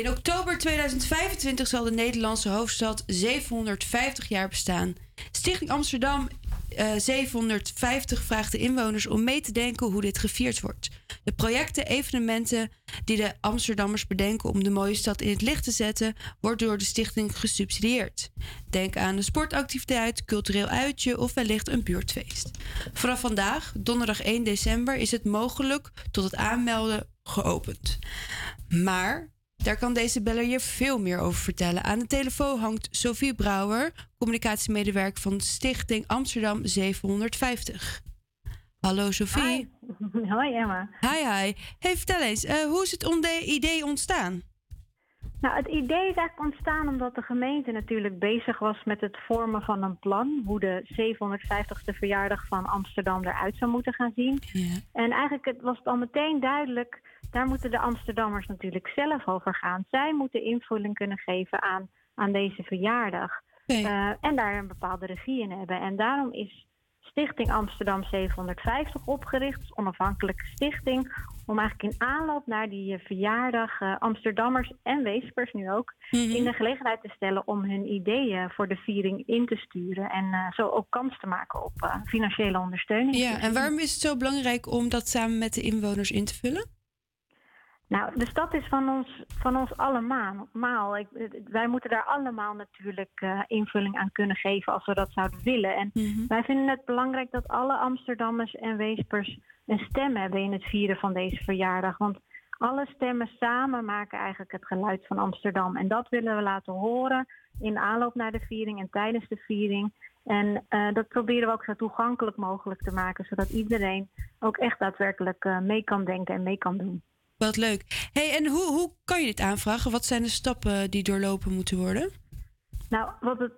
in oktober 2025 zal de Nederlandse hoofdstad 750 jaar bestaan. Stichting Amsterdam eh, 750 vraagt de inwoners om mee te denken hoe dit gevierd wordt. De projecten, evenementen die de Amsterdammers bedenken om de mooie stad in het licht te zetten, wordt door de stichting gesubsidieerd. Denk aan een sportactiviteit, cultureel uitje of wellicht een buurtfeest. Vanaf vandaag, donderdag 1 december, is het mogelijk tot het aanmelden geopend. Maar daar kan deze beller je veel meer over vertellen. Aan de telefoon hangt Sophie Brouwer, communicatiemedewerker van Stichting Amsterdam 750. Hallo Sophie. Hoi Emma. Hi, hi. Hey, vertel eens, eh, hoe is het idee ontstaan? Nou, het idee is eigenlijk ontstaan omdat de gemeente natuurlijk bezig was met het vormen van een plan. Hoe de 750ste verjaardag van Amsterdam eruit zou moeten gaan zien. En eigenlijk het was het al meteen duidelijk, daar moeten de Amsterdammers natuurlijk zelf over gaan. Zij moeten invulling kunnen geven aan, aan deze verjaardag. Eh, en daar een bepaalde regie in hebben. En daarom is Stichting Amsterdam 750 opgericht, onafhankelijke stichting, om eigenlijk in aanloop naar die eh, verjaardag eh, Amsterdammers en Weespers nu ook in de gelegenheid te stellen om hun ideeën voor de viering in te sturen en zo ook kans te maken op financiële ondersteuning. Ja, en waarom is het zo belangrijk om dat samen met de inwoners in te vullen? Nou, de stad is van ons, van ons allemaal. Ik, wij moeten daar allemaal natuurlijk eh, invulling aan kunnen geven als we dat zouden willen. En wij vinden het belangrijk dat alle Amsterdammers en Weespers een stem hebben in het vieren van deze verjaardag. Want alle stemmen samen maken eigenlijk het geluid van Amsterdam. En dat willen we laten horen in aanloop naar de viering en tijdens de viering. En eh, dat proberen we ook zo toegankelijk mogelijk te maken, zodat iedereen ook echt daadwerkelijk eh, mee kan denken en mee kan doen. Wat leuk. hey, en hoe, hoe kan je dit aanvragen? Wat zijn de stappen die doorlopen moeten worden? Nou, wat het,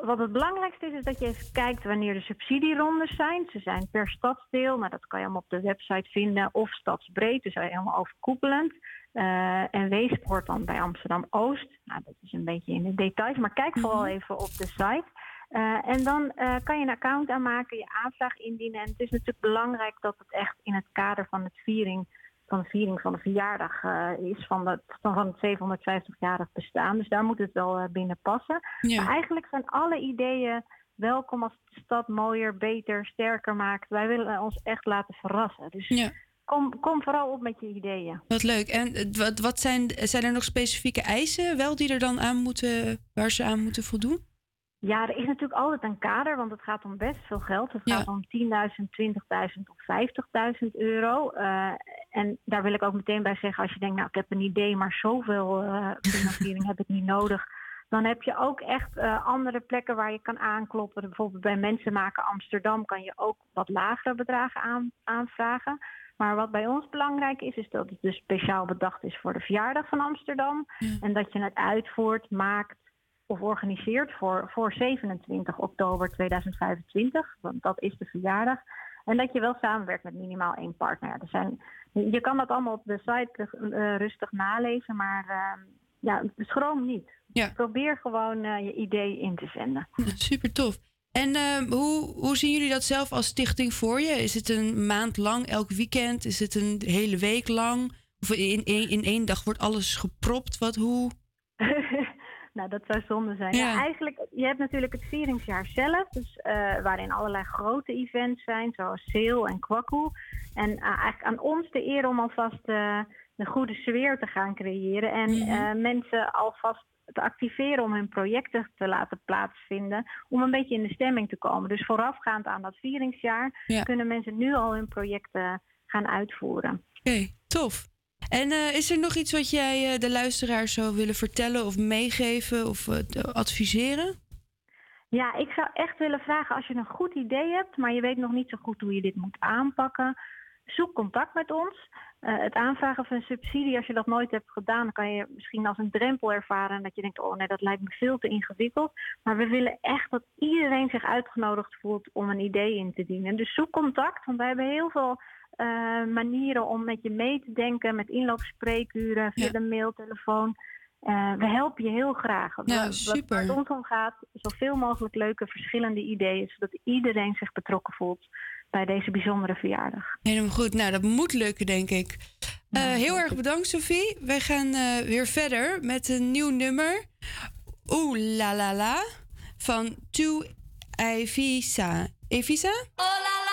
wat het belangrijkste is, is dat je even kijkt wanneer de subsidierondes zijn. Ze zijn per stadsdeel, maar dat kan je allemaal op de website vinden. Of stadsbreed, dus helemaal overkoepelend. Eh, en hoort dan bij Amsterdam-Oost. Nou, dat is een beetje in de details, maar kijk vooral even op de site. Eh, en dan eh, kan je een account aanmaken, je aanvraag indienen. En het is natuurlijk belangrijk dat het echt in het kader van, het viering, van de viering van de verjaardag eh, is, van, de, van, van het 750-jarig bestaan. Dus daar moet het wel eh, binnen passen. Ja. Maar eigenlijk zijn alle ideeën welkom als de stad mooier, beter, sterker maakt. Wij willen ons echt laten verrassen. Dus kom, kom vooral op met je ideeën. Wat leuk. En eh, wat, wat zijn, zijn er nog specifieke eisen wel die er dan aan moeten, waar ze aan moeten voldoen? Ja, er is natuurlijk altijd een kader, want het gaat om best veel geld. Het gaat om 10.000, 20.000 of 50.000 euro. Eh, en daar wil ik ook meteen bij zeggen, als je denkt, nou ik heb een idee, maar zoveel eh, financiering heb ik niet nodig. Dan heb je ook echt eh, andere plekken waar je kan aankloppen. Bijvoorbeeld bij Mensen Maken Amsterdam kan je ook wat lagere bedragen aan, aanvragen. Maar wat bij ons belangrijk is, is dat het dus speciaal bedacht is voor de verjaardag van Amsterdam. En dat je het uitvoert, maakt of organiseert voor, voor 27 oktober 2025. Want dat is de verjaardag. En dat je wel samenwerkt met minimaal één partner. Ja, Er zijn, je kan dat allemaal op de site eh, rustig nalezen, maar eh, ja, schroom niet. Probeer gewoon eh, je idee in te zenden. Super tof. En eh, hoe, hoe zien jullie dat zelf als stichting voor je? Is het een maand lang, elk weekend? Is het een hele week lang? Of in, in, in één dag wordt alles gepropt? Wat, hoe? Nou, dat zou zonde zijn. Ja. Ja. eigenlijk, je hebt natuurlijk het vieringsjaar zelf, dus, eh, waarin allerlei grote events zijn, zoals Seel en Kwakkoe. En eh, eigenlijk aan ons de eer om alvast eh, een goede sfeer te gaan creëren en eh, mensen alvast te activeren om hun projecten te laten plaatsvinden, om een beetje in de stemming te komen. Dus voorafgaand aan dat vieringsjaar Ja. kunnen mensen nu al hun projecten gaan uitvoeren. Oké, tof. En eh, is er nog iets wat jij eh, de luisteraar zou willen vertellen of meegeven of eh, adviseren? Ja, ik zou echt willen vragen als je een goed idee hebt, maar je weet nog niet zo goed hoe je dit moet aanpakken. zoek contact met ons. Het aanvragen van een subsidie, als je dat nooit hebt gedaan, kan je misschien als een drempel ervaren. En dat je denkt, oh nee, dat lijkt me veel te ingewikkeld. Maar we willen echt dat iedereen zich uitgenodigd voelt om een idee in te dienen. Dus zoek contact, want wij hebben heel veel eh, manieren om met je mee te denken. Met inloopspreekuren, via de mail, telefoon. Uh, we helpen je heel graag. Nou, super. Wat het ons om gaat, zoveel mogelijk leuke verschillende ideeën, zodat iedereen zich betrokken voelt bij deze bijzondere verjaardag. Helemaal goed. Nou, dat moet lukken, denk ik. Uh, heel erg bedankt, Sophie. Wij gaan uh, weer verder met een nieuw nummer. Oeh la la la van Tu Evisa. Evisa? Oh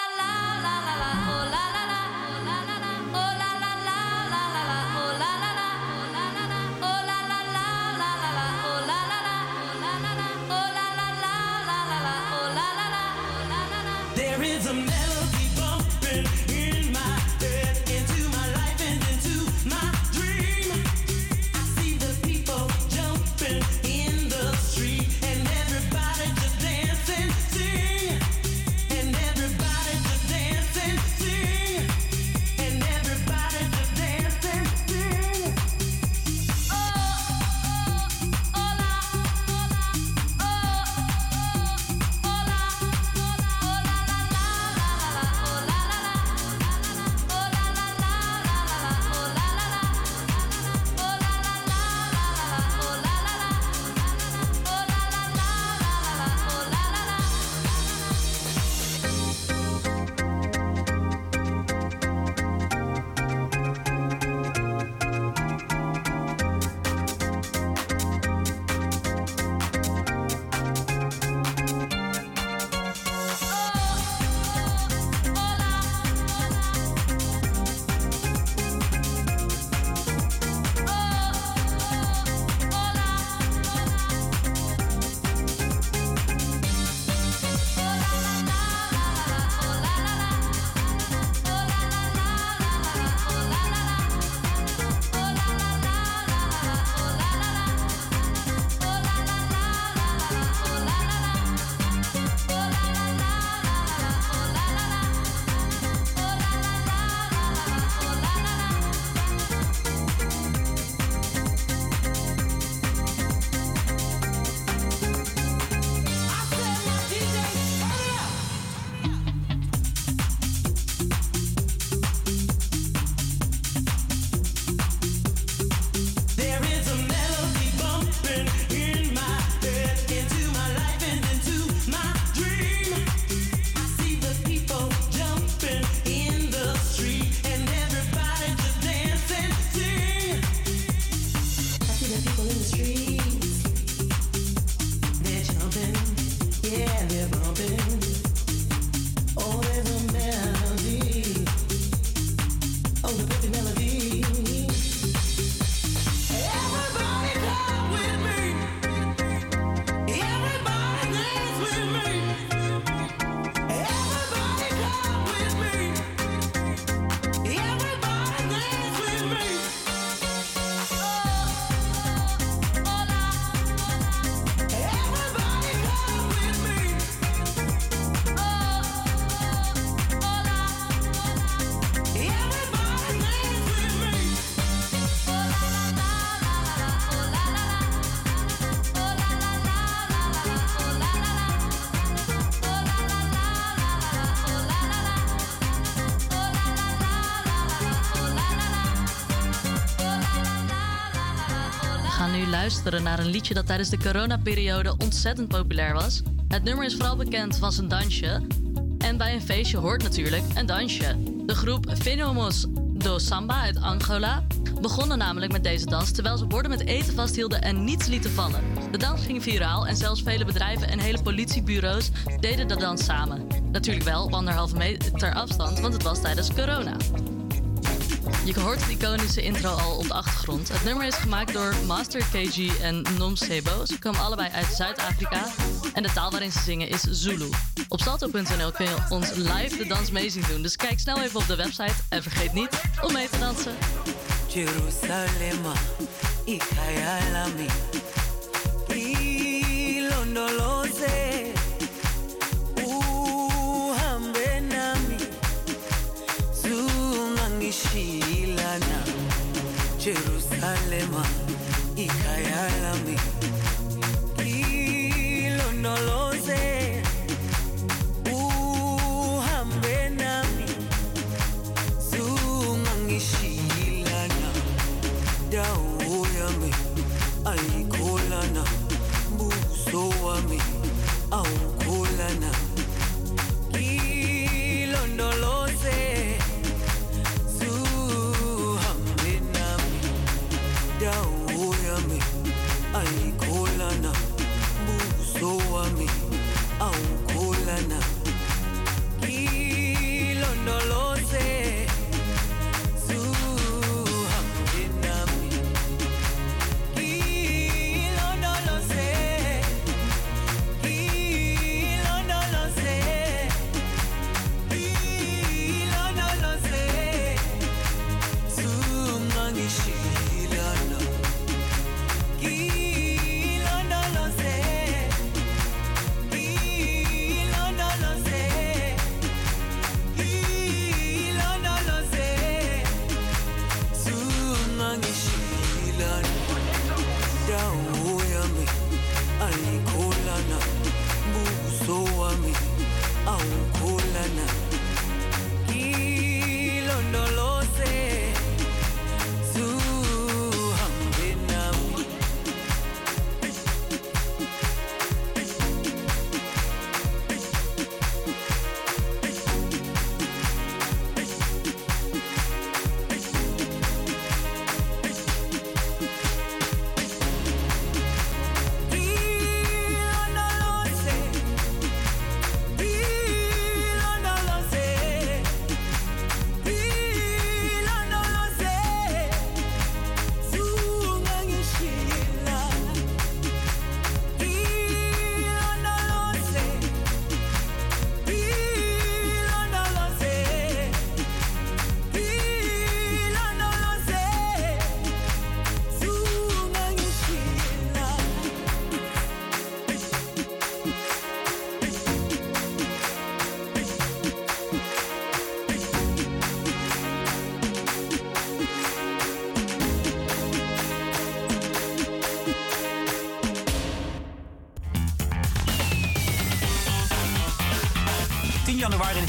luisteren naar een liedje dat tijdens de coronaperiode ontzettend populair was. Het nummer is vooral bekend van zijn dansje. En bij een feestje hoort natuurlijk een dansje. De groep Fenomos do Samba uit Angola begonnen namelijk met deze dans terwijl ze borden met eten vasthielden en niets lieten vallen. De dans ging viraal en zelfs vele bedrijven en hele politiebureaus deden de dans samen. Natuurlijk wel op anderhalve meter afstand, want het was tijdens corona. Je hoort de iconische intro al op de achtergrond. Het nummer is gemaakt door Master KG en Nom Sebo. Ze komen allebei uit Zuid-Afrika. En de taal waarin ze zingen is Zulu. Op salto.nl kun je ons live de dans mee zien doen. Dus kijk snel even op de website en vergeet niet om mee te dansen. Jerusalema,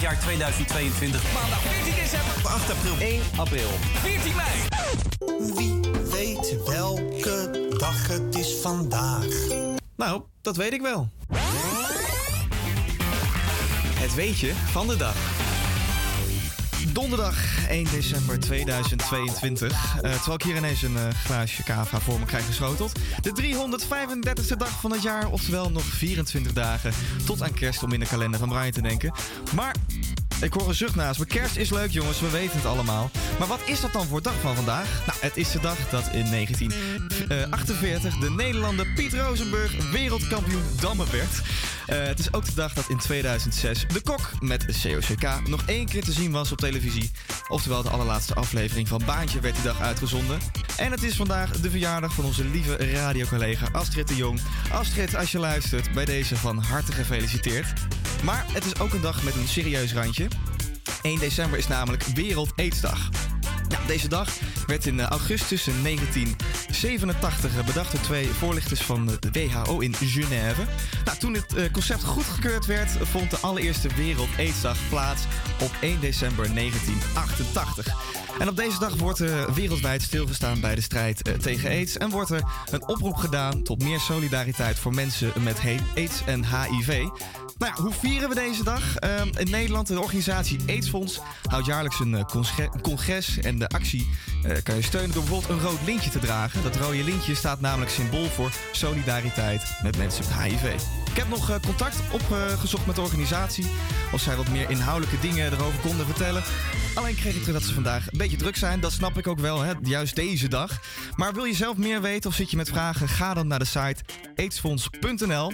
jaar 2022. Maandag 14 december. 8 april. 1 april. 14 mei. Wie weet welke dag het is vandaag? Nou, dat weet ik wel. Het weetje van de dag. Donderdag 1 december 2022. Eh, terwijl ik hier ineens een eh, glaasje kava voor me krijg geschoteld. De 335ste dag van het jaar, oftewel nog 24 dagen tot aan kerst om in de kalender van Brian te denken. Maar ik hoor een zucht naast me. Kerst is leuk, jongens, we weten het allemaal. Maar wat is dat dan voor dag van vandaag? Nou, het is de dag dat in 1948 de Nederlander Piet Rosenburg wereldkampioen dammen werd. Eh, het is ook de dag dat in 2006 de kok met COCK nog één keer te zien was op televisie. Oftewel, de allerlaatste aflevering van Baantje werd die dag uitgezonden. En het is vandaag de verjaardag van onze lieve radiocollega Astrid de Jong. Astrid, als je luistert, bij deze van harte gefeliciteerd. Maar het is ook een dag met een serieus randje. 1 december is namelijk Wereld Aidsdag. Ja, deze dag werd in eh, augustus 1987 bedacht door twee voorlichters van de WHO in Genève. Nou, toen het eh, concept goedgekeurd werd, vond de allereerste Wereld Aidsdag plaats op 1 december 1988. En op deze dag wordt er wereldwijd stilgestaan bij de strijd eh, tegen aids. En wordt er een oproep gedaan tot meer solidariteit voor mensen met aids en HIV. Nou ja, hoe vieren we deze dag? Ehm, in Nederland, de organisatie AIDS-fonds houdt jaarlijks een eh, congres. En de actie eh, kan je steunen door bijvoorbeeld een rood lintje te dragen. Dat rode lintje staat namelijk symbool voor solidariteit met mensen met HIV. Ik heb nog eh, contact opgezocht met de organisatie. Of zij wat meer inhoudelijke dingen erover konden vertellen. Alleen kreeg ik terug dat ze vandaag een beetje druk zijn. Dat snap ik ook wel, hè? juist deze dag. Maar wil je zelf meer weten of zit je met vragen? Ga dan naar de site aidsfonds.nl.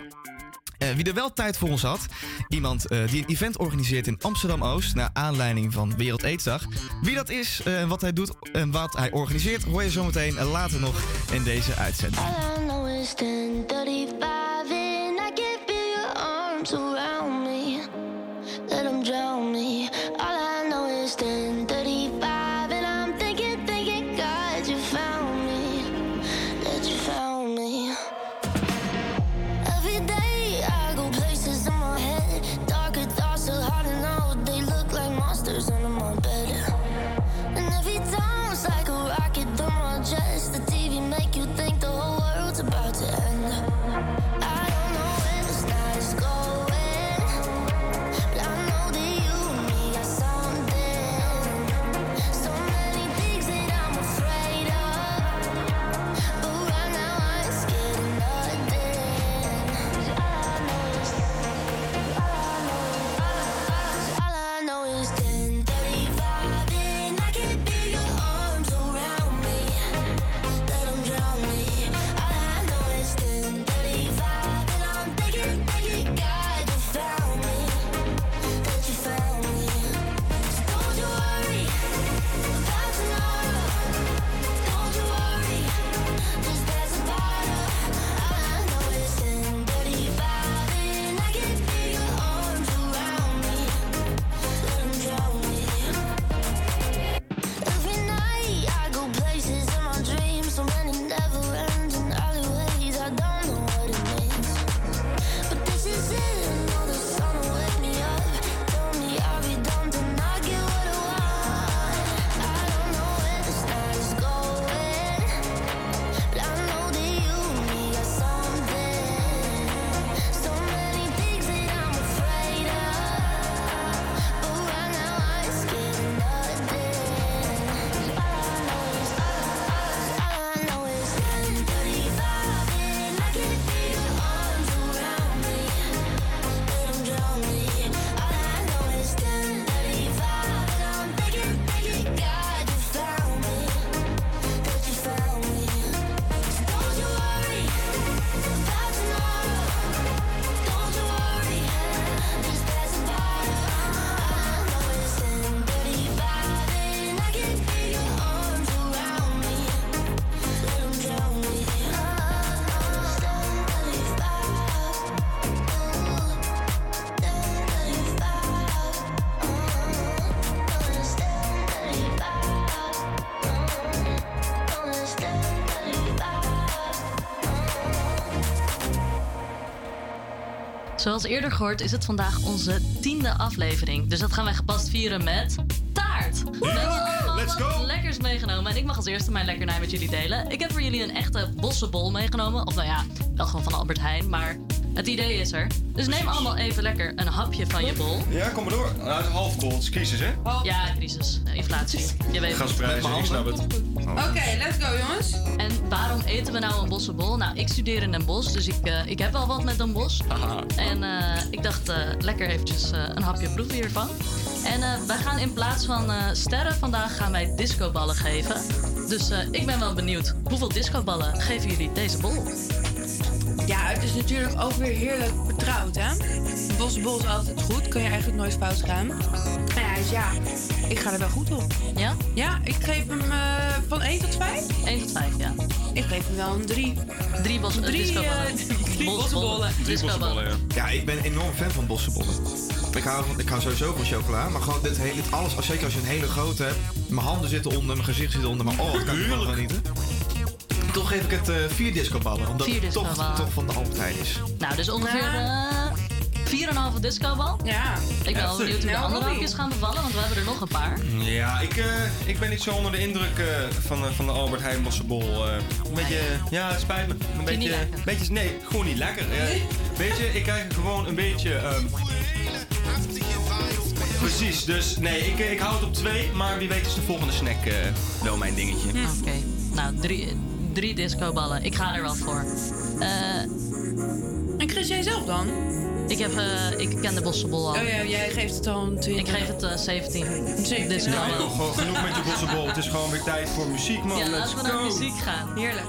Eh, wie er wel tijd voor ons had, iemand eh, die een event organiseert in Amsterdam-Oost... naar aanleiding van Wereld Aidsdag. Wie dat is, eh, wat hij doet en wat hij organiseert... hoor je zometeen eh, later nog in deze uitzending. All I Zoals eerder gehoord is het vandaag onze tiende aflevering. Dus dat gaan wij gepast vieren met taart. We hebben allemaal let's wat go. lekkers meegenomen. En ik mag als eerste mijn lekkernij met jullie delen. Ik heb voor jullie een echte bossenbol meegenomen. Of nou ja, wel gewoon van Albert Heijn. Maar het idee is er. Dus neem allemaal even lekker een hapje van je bol. Ja, kom maar door. Nou, het is half bol, het is crisis, hè? Ja, crisis. Inflatie. Je weet het. Gasprijzen, ik snap het. Oké, let's go jongens. En waarom eten we nou een bossenbol? Nou, ik studeer in Den Bosch, dus ik, eh, ik heb wel wat met Den Bosch. En eh, ik dacht, eh, lekker eventjes eh, een hapje proeven hiervan. En eh, wij gaan in plaats van eh, sterren vandaag gaan wij discoballen geven. Dus eh, ik ben wel benieuwd, hoeveel discoballen geven jullie deze bol? Ja, het is natuurlijk ook weer heerlijk vertrouwd, hè? Bosbol is altijd goed, kan je eigenlijk nooit fout gaan. Nou ja, dus ja, ik ga er wel goed op. Ja? Ja, ik geef hem eh, van 1 tot 5? 1 tot 5, ja. Ik geef hem wel een 3. Drie, bos, Drie, discoballen. eh, drie bossenbollen. Drie bossenbollen, ja. Ja, ik ben enorm fan van bossenbollen. Ik hou, van, ik hou sowieso van chocola, maar gewoon dit hele, dit alles, zeker als je een hele grote hebt. Mijn handen zitten onder, mijn gezicht zit onder, maar oh, dat kan ik wel genieten. Toch geef ik het eh, vier discoballen, omdat Vier het toch, toch van de Albert is. Nou, dus ongeveer 4,5 discobal. Ja. Ik ben wel benieuwd hoe de andere hapjes gaan bevallen, want we hebben er nog een paar. Ja, ik, eh, ik ben niet zo onder de indruk eh, van, eh, van de Albert Heijn Bossenbol. eh een beetje, ja, het spijt me. Een niet beetje, beetje, nee, gewoon niet lekker. Eh, weet je, ik krijg gewoon een beetje... ehm, precies, dus nee, ik, ik hou het op twee, maar wie weet is de volgende snack eh, wel mijn dingetje. Oké, nou, drie, drie discoballen. Ik ga er wel voor. Eh, En Chris, jij zelf dan? ik, heb, eh, ik ken de bossenbol al. Oh ja, jij geeft het al een 20. Ik geef het eh 17 17. Ja, discoballen. joh, gewoon genoeg met je bossenbol. Het is gewoon weer tijd voor muziek, man. Ja, Let's laten we naar muziek gaan. Heerlijk.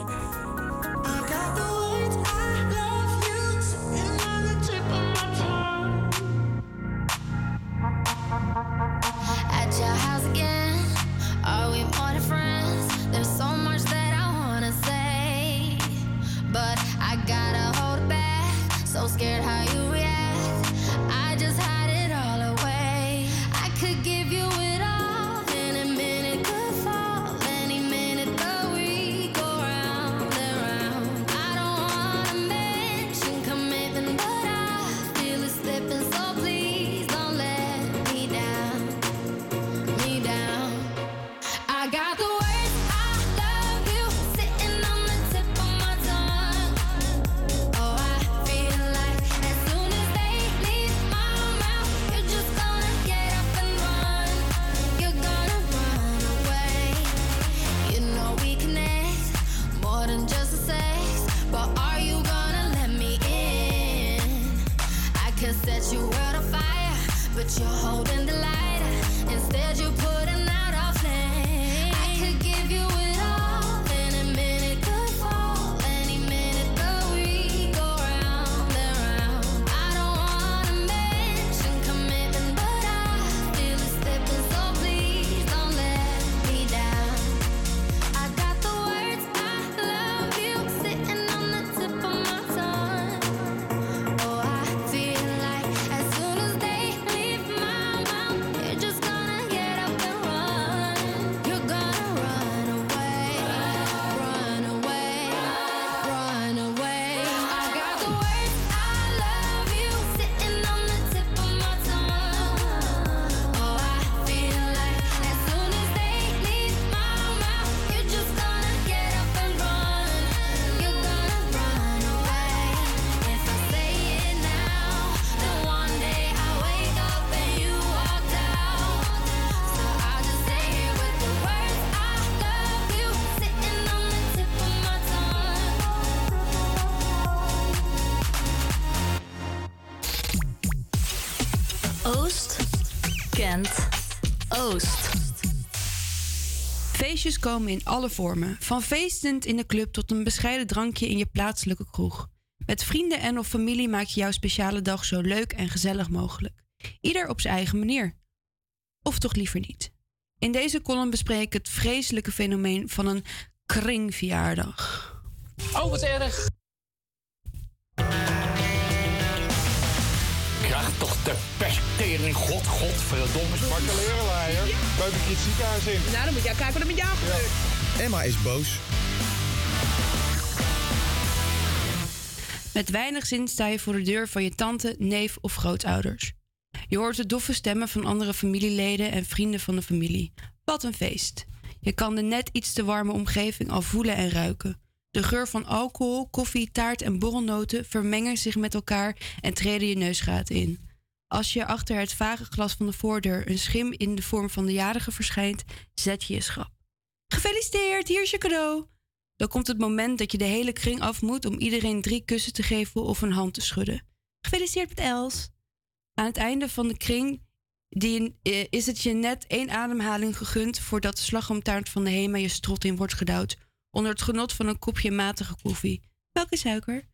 Feestjes komen in alle vormen. Van feestend in de club tot een bescheiden drankje in je plaatselijke kroeg. Met vrienden en of familie maak je jouw speciale dag zo leuk en gezellig mogelijk. Ieder op zijn eigen manier. Of toch liever niet. In deze column bespreek ik het vreselijke fenomeen van een kringverjaardag. Oh, wat erg. Toch de pesttering, god, godverdomme. Wakker lerenleier. Leuk dat je het ziekenhuis in. Nou, dan moet jij kijken wat er met jou gebeurt. Emma is boos. Met weinig zin sta je voor de deur van je tante, neef of grootouders. Je hoort de doffe stemmen van andere familieleden en vrienden van de familie. Wat een feest. Je kan de net iets te warme omgeving al voelen en ruiken. De geur van alcohol, koffie, taart en borrelnoten vermengen zich met elkaar en treden je neusgaten in. Als je achter het vage glas van de voordeur een schim in de vorm van de jarige verschijnt, zet je je schrap. Gefeliciteerd, hier is je cadeau. Dan komt het moment dat je de hele kring af moet om iedereen drie kussen te geven of een hand te schudden. Gefeliciteerd met Els. Aan het einde van de kring die, eh, is het je net één ademhaling gegund voordat de slagroomtaart van de Hema je strot in wordt gedouwd. Onder het genot van een kopje matige koffie. Welke suiker?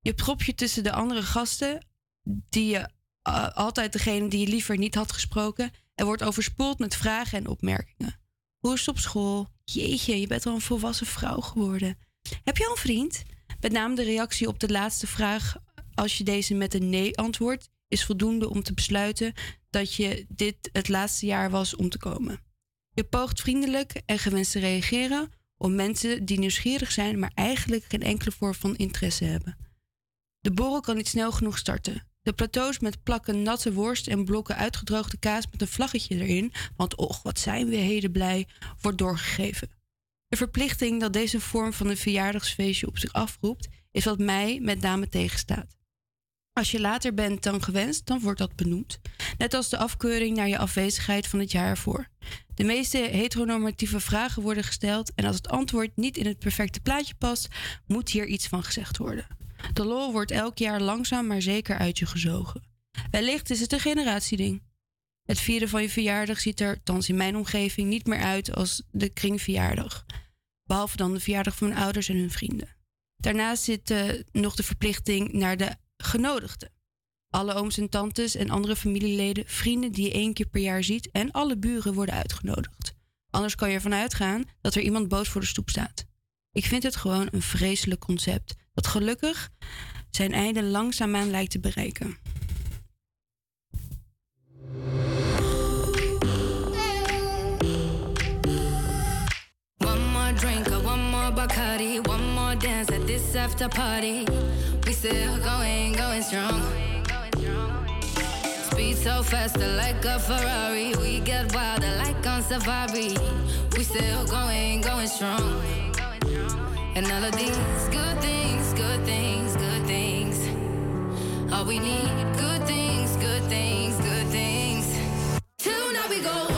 Je prop je tussen de andere gasten, die je eh, altijd degene die je liever niet had gesproken, en wordt overspoeld met vragen en opmerkingen. Hoe is het op school? Jeetje, je bent al een volwassen vrouw geworden. Heb je al een vriend? Met name de reactie op de laatste vraag, als je deze met een nee antwoordt, is voldoende om te besluiten dat je dit het laatste jaar was om te komen. Je poogt vriendelijk en gewenst te reageren op mensen die nieuwsgierig zijn, maar eigenlijk geen enkele vorm van interesse hebben. De borrel kan niet snel genoeg starten. De plateaus met plakken natte worst en blokken uitgedroogde kaas met een vlaggetje erin, want och, wat zijn we heden blij, wordt doorgegeven. De verplichting dat deze vorm van een verjaardagsfeestje op zich afroept, is wat mij met name tegenstaat. Als je later bent dan gewenst, dan wordt dat benoemd. Net als de afkeuring naar je afwezigheid van het jaar ervoor. De meeste heteronormatieve vragen worden gesteld en als het antwoord niet in het perfecte plaatje past, moet hier iets van gezegd worden. De lol wordt elk jaar langzaam maar zeker uit je gezogen. Wellicht is het een generatieding. Het vieren van je verjaardag ziet er, thans in mijn omgeving, niet meer uit als de kringverjaardag. Behalve dan de verjaardag van mijn ouders en hun vrienden. Daarnaast zit uh, nog de verplichting naar de genodigden. Alle ooms en tantes en andere familieleden, vrienden die je één keer per jaar ziet en alle buren worden uitgenodigd. Anders kan je ervan uitgaan dat er iemand boos voor de stoep staat. Ik vind het gewoon een vreselijk concept dat gelukkig zijn einde langzaamaan lijkt te bereiken. Still going, going strong. Speed so faster like a Ferrari. We get wilder like on safari. We still going, going strong. And all of these good things, good things, good things. All we need, good things, good things, good things. Till now we go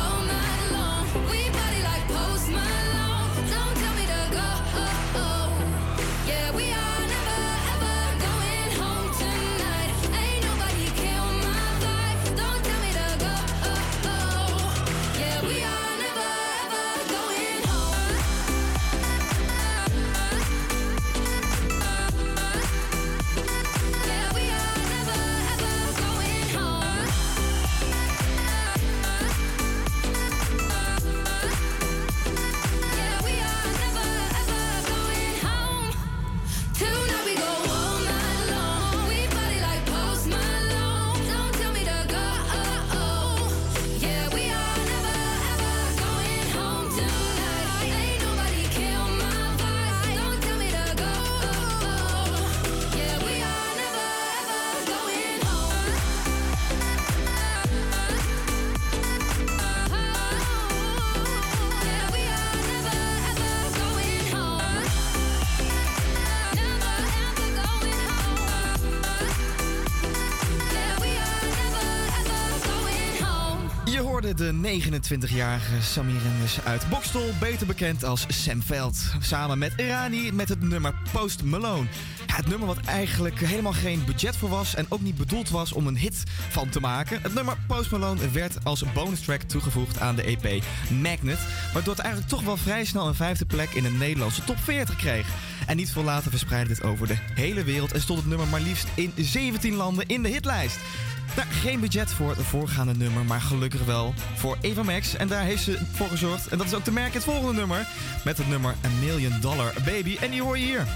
29-jarige Samir Rennes uit Bokstel, beter bekend als Sam Veld. Samen met Irani met het nummer Post Malone. Het nummer wat eigenlijk helemaal geen budget voor was en ook niet bedoeld was om een hit van te maken. Het nummer Post Malone werd als bonus track toegevoegd aan de EP Magnet, waardoor het eigenlijk toch wel vrij snel een vijfde plek in de Nederlandse top 40 kreeg. En niet veel later verspreidde dit over de hele wereld en stond het nummer maar liefst in 17 landen in de hitlijst. Nou, geen budget voor het voorgaande nummer, maar gelukkig wel voor Eva Max. En daar heeft ze voor gezorgd. En dat is ook te merken het volgende nummer. Met het nummer A Million Dollar Baby. En die hoor je hier.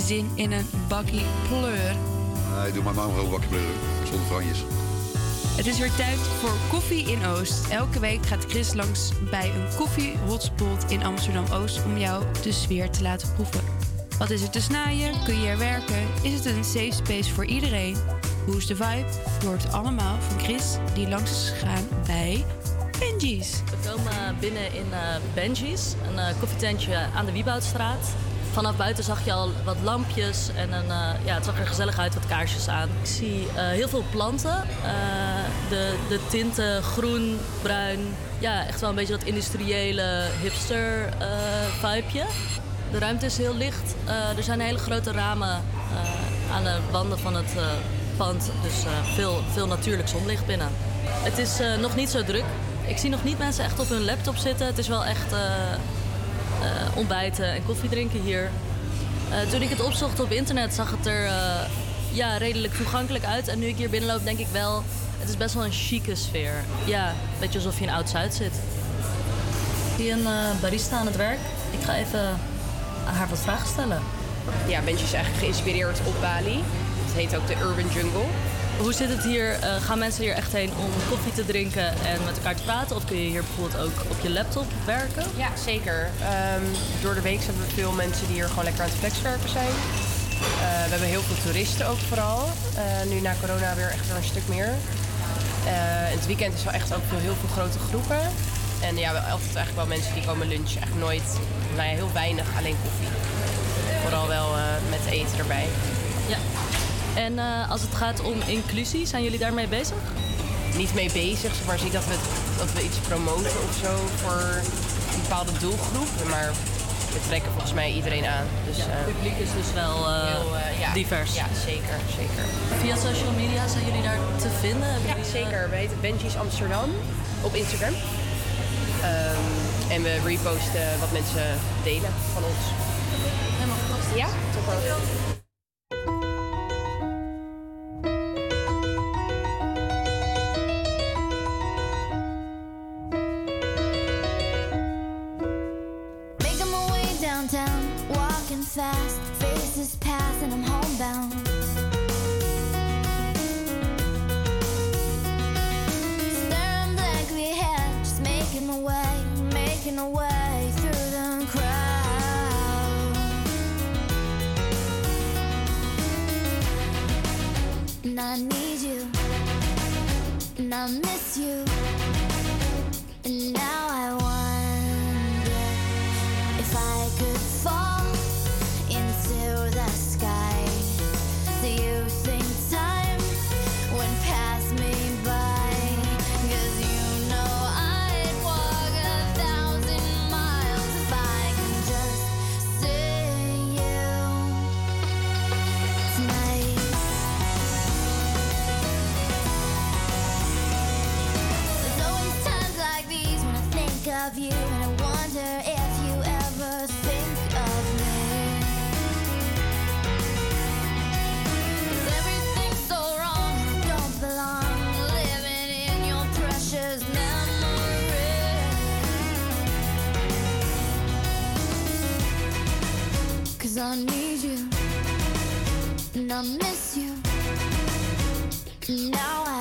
Zin in een bakkie pleur. Nee, doe maar maar gewoon bakje pleuren. Zonder franjes. Het is weer tijd voor Koffie in Oost. Elke week gaat Chris langs bij een koffie hotspot in Amsterdam Oost om jou de sfeer te laten proeven. Wat is er te snaaien? Kun je er werken? Is het een safe space voor iedereen? Hoe is de vibe? Je hoort allemaal van Chris die langs is gegaan bij Benji's. We komen binnen in eh Benji's, een eh, koffietentje aan de Wieboudstraat. Vanaf buiten zag je al wat lampjes en een, eh, ja, het zag er gezellig uit, wat kaarsjes aan. Ik zie eh, heel veel planten. Eh, de, de tinten groen, bruin. Ja, echt wel een beetje dat industriële hipster vibeje. De ruimte is heel licht. Er zijn hele grote ramen aan de wanden van het pand. Dus veel, veel natuurlijk zonlicht binnen. Het is nog niet zo druk. Ik zie nog niet mensen echt op hun laptop zitten. Het is wel echt ontbijten en koffie drinken hier. Eh, toen ik het opzocht op internet zag het er eh, ja, redelijk toegankelijk uit. En nu ik hier binnenloop denk ik wel... Het is best wel een chique sfeer. Ja, een beetje alsof je in Oud-Zuid zit. Ik zie een eh, barista aan het werk. Ik ga even haar wat vragen stellen. ja, Benji is eigenlijk geïnspireerd op Bali. Het heet ook de Urban Jungle. Hoe zit het hier? Eh, gaan mensen hier echt heen om koffie te drinken en met elkaar te praten? Of kun je hier bijvoorbeeld ook op je laptop werken? Ja, zeker. Ehm, door de week hebben we veel mensen die hier gewoon lekker aan het flexwerken zijn. Eh, we hebben heel veel toeristen ook vooral. Eh, nu na corona weer echt weer een stuk meer. Het weekend is wel echt ook veel, heel veel grote groepen. En ja, altijd eigenlijk wel mensen die komen lunchen. Echt nooit, nou ja, heel weinig, alleen koffie. Vooral wel met eten erbij. Ja. En eh, als het gaat om inclusie, zijn jullie daarmee bezig? Niet mee bezig, maar zie dat we, dat we iets promoten of zo voor een bepaalde doelgroep. Maar we trekken volgens mij iedereen aan. Dus, Ja, het publiek is dus wel eh, divers. Ja, zeker, zeker. Via social media zijn jullie daar te vinden? Hebben Ja, jullie, eh, zeker. We heten Benji's Amsterdam op Instagram. Ehm, en we reposten wat mensen delen van ons. Helemaal fantastisch. Ja, top ook. I need you, and I miss you, Cause I need you, and I miss you. Now I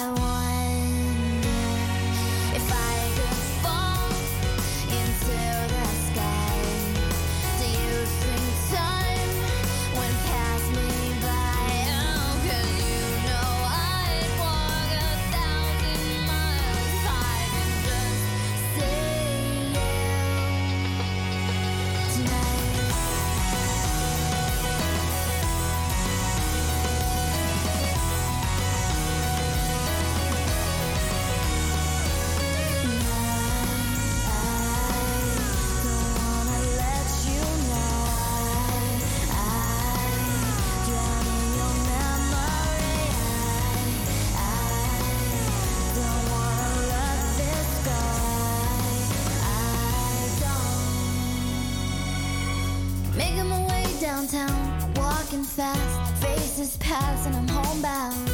fast, faces pass, and I'm homebound.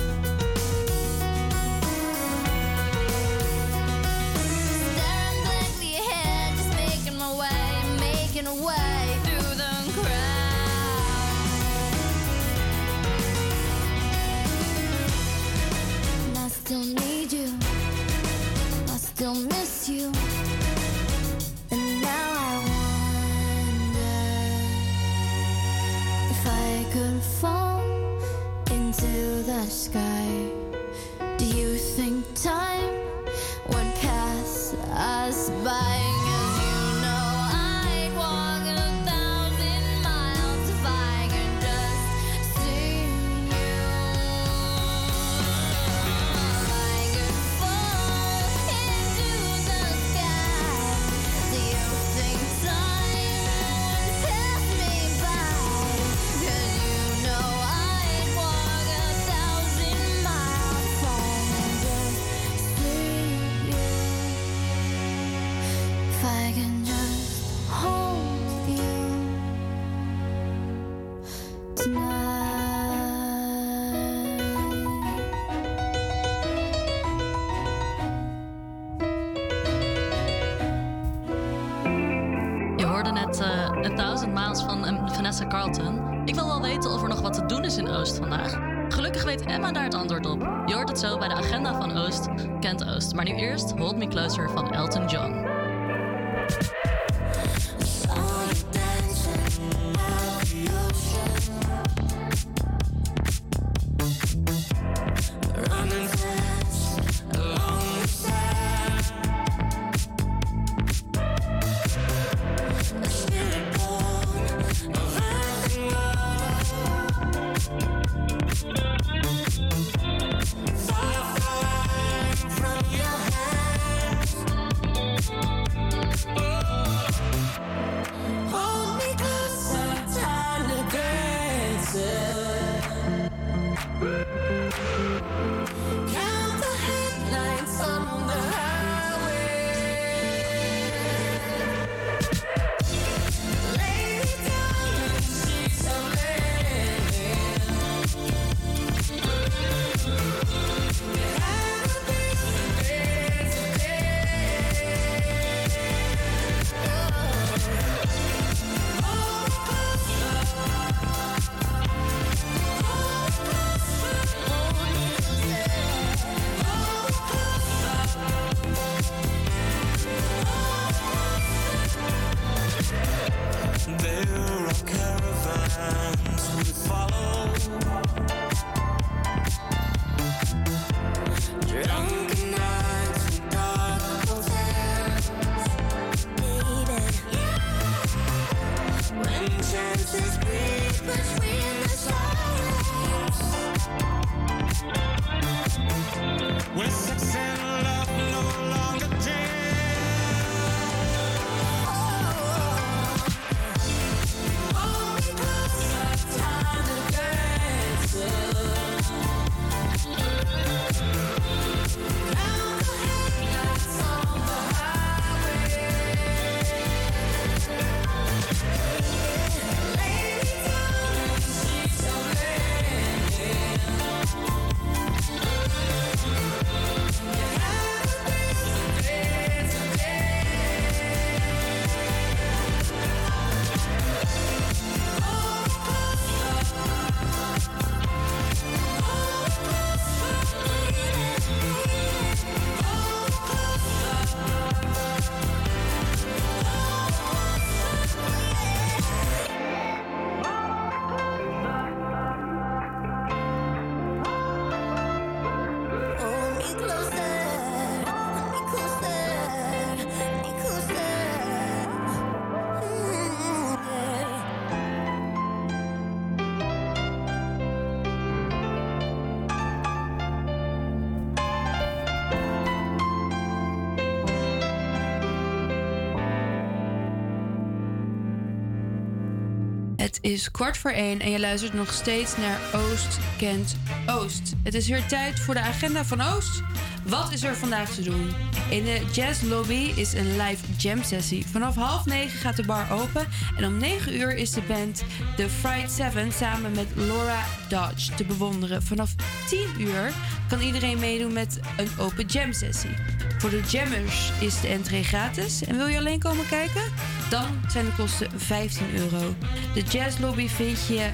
Het is kwart voor één en je luistert nog steeds naar Oost kent Oost. Het is weer tijd voor de agenda van Oost. Wat is er vandaag te doen? In de Jazz Lobby is een live jam sessie. Vanaf half negen gaat de bar open en om negen uur is de band The Fried Seven samen met Laura Dodge te bewonderen. Vanaf 10 uur kan iedereen meedoen met een open jam sessie. Voor de jammers is de entree gratis. En wil je alleen komen kijken? Dan zijn de kosten 15 euro. De Jazz Lobby vind je,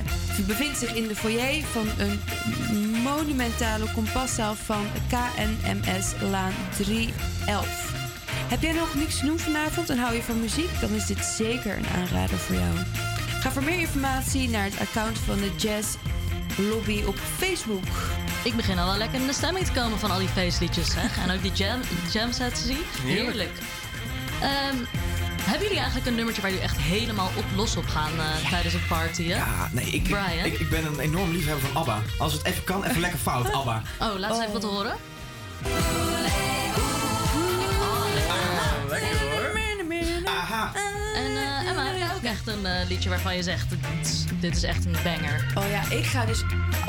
bevindt zich in de foyer van een monumentale kompaszaal van KNMS Laan 311. Heb jij nog niks te doen vanavond en hou je van muziek? Dan is dit zeker een aanrader voor jou. Ga voor meer informatie naar het account van de Jazz Lobby op Facebook. Ik begin al wel lekker in de stemming te komen van al die feestliedjes. Zeg. En ook die jam, jam sets te zien. Heerlijk. Heerlijk. Ehm, hebben jullie eigenlijk een nummertje waar jullie echt helemaal op los op gaan eh, tijdens een party? Hè? Ja, nee, ik, Brian? ik, ik ben een enorm liefhebber van ABBA. Als het even kan, even lekker fout, ABBA. Oh, laat eens even wat horen. En eh, Emma, heb jij ook echt een eh, liedje waarvan je zegt, dit is, dit is echt een banger? Oh ja, ik ga dus.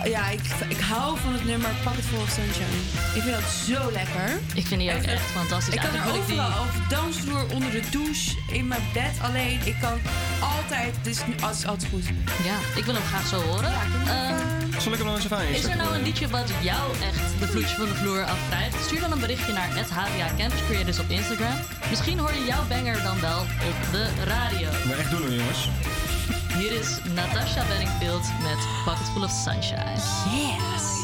Ja, ik, ik hou van het nummer Pocket Full of Sunshine. Ik vind dat zo lekker. Ik vind die ook echt fantastisch. Ik kan er overal die- over dansvloer, onder de douche, in mijn bed alleen. Ik kan altijd. Het is, nu- het is altijd goed. Ja, ik wil hem graag zo horen. Ehm, Zal ik hem dan eens even aan Is er nou een liedje wat jou echt de vloedje van de vloer afkrijgt? Stuur dan een berichtje naar het HVA Campus Creators op Instagram. Misschien hoor je jouw banger dan wel op de radio. Maar echt doen hoor, jongens. Hier is Natasha Bedingfield met Pocket Full of Sunshine. Yes.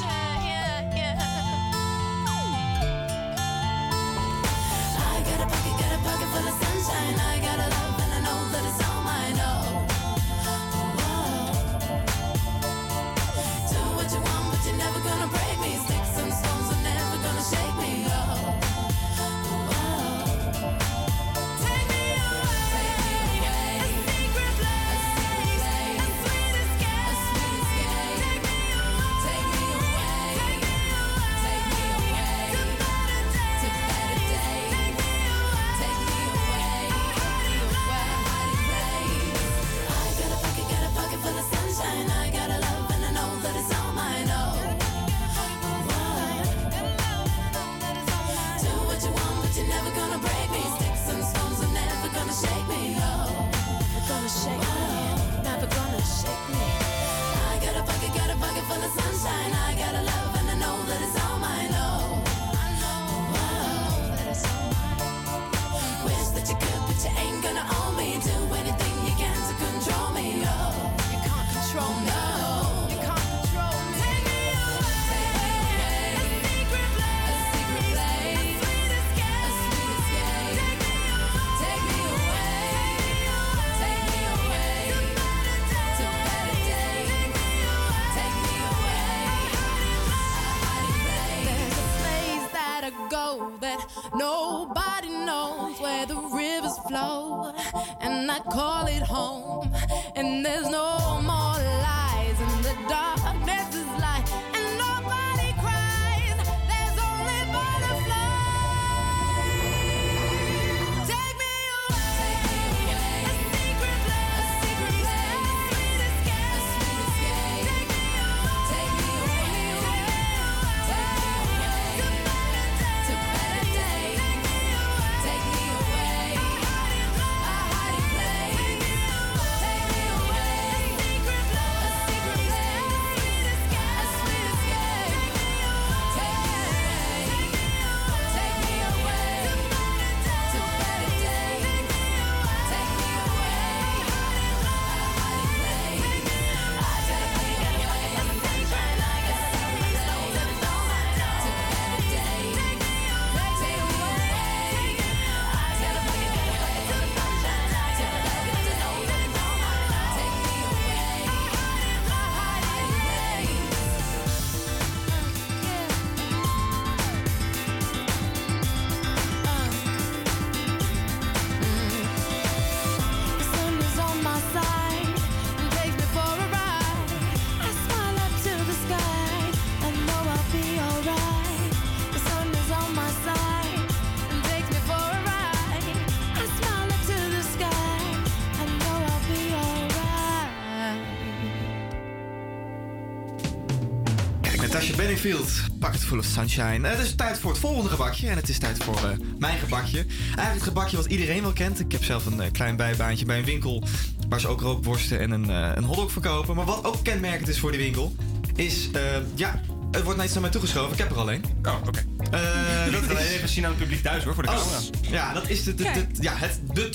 Bedingfield, Pocket Full of Sunshine. Eh, Het is tijd voor het volgende gebakje en het is tijd voor eh, mijn gebakje. Eigenlijk het gebakje wat iedereen wel kent. Ik heb zelf een eh, klein bijbaantje bij een winkel waar ze ook rookworsten en een, eh, een hotdog verkopen. Maar wat ook kenmerkend is voor die winkel, is, ja, het wordt net naar mij toegeschoven. Ik heb er alleen. Oh, oké. Eh, Dat we even zien aan het publiek thuis hoor, voor de Oh, camera. Ja, dat is de, de, de- ja, het, de.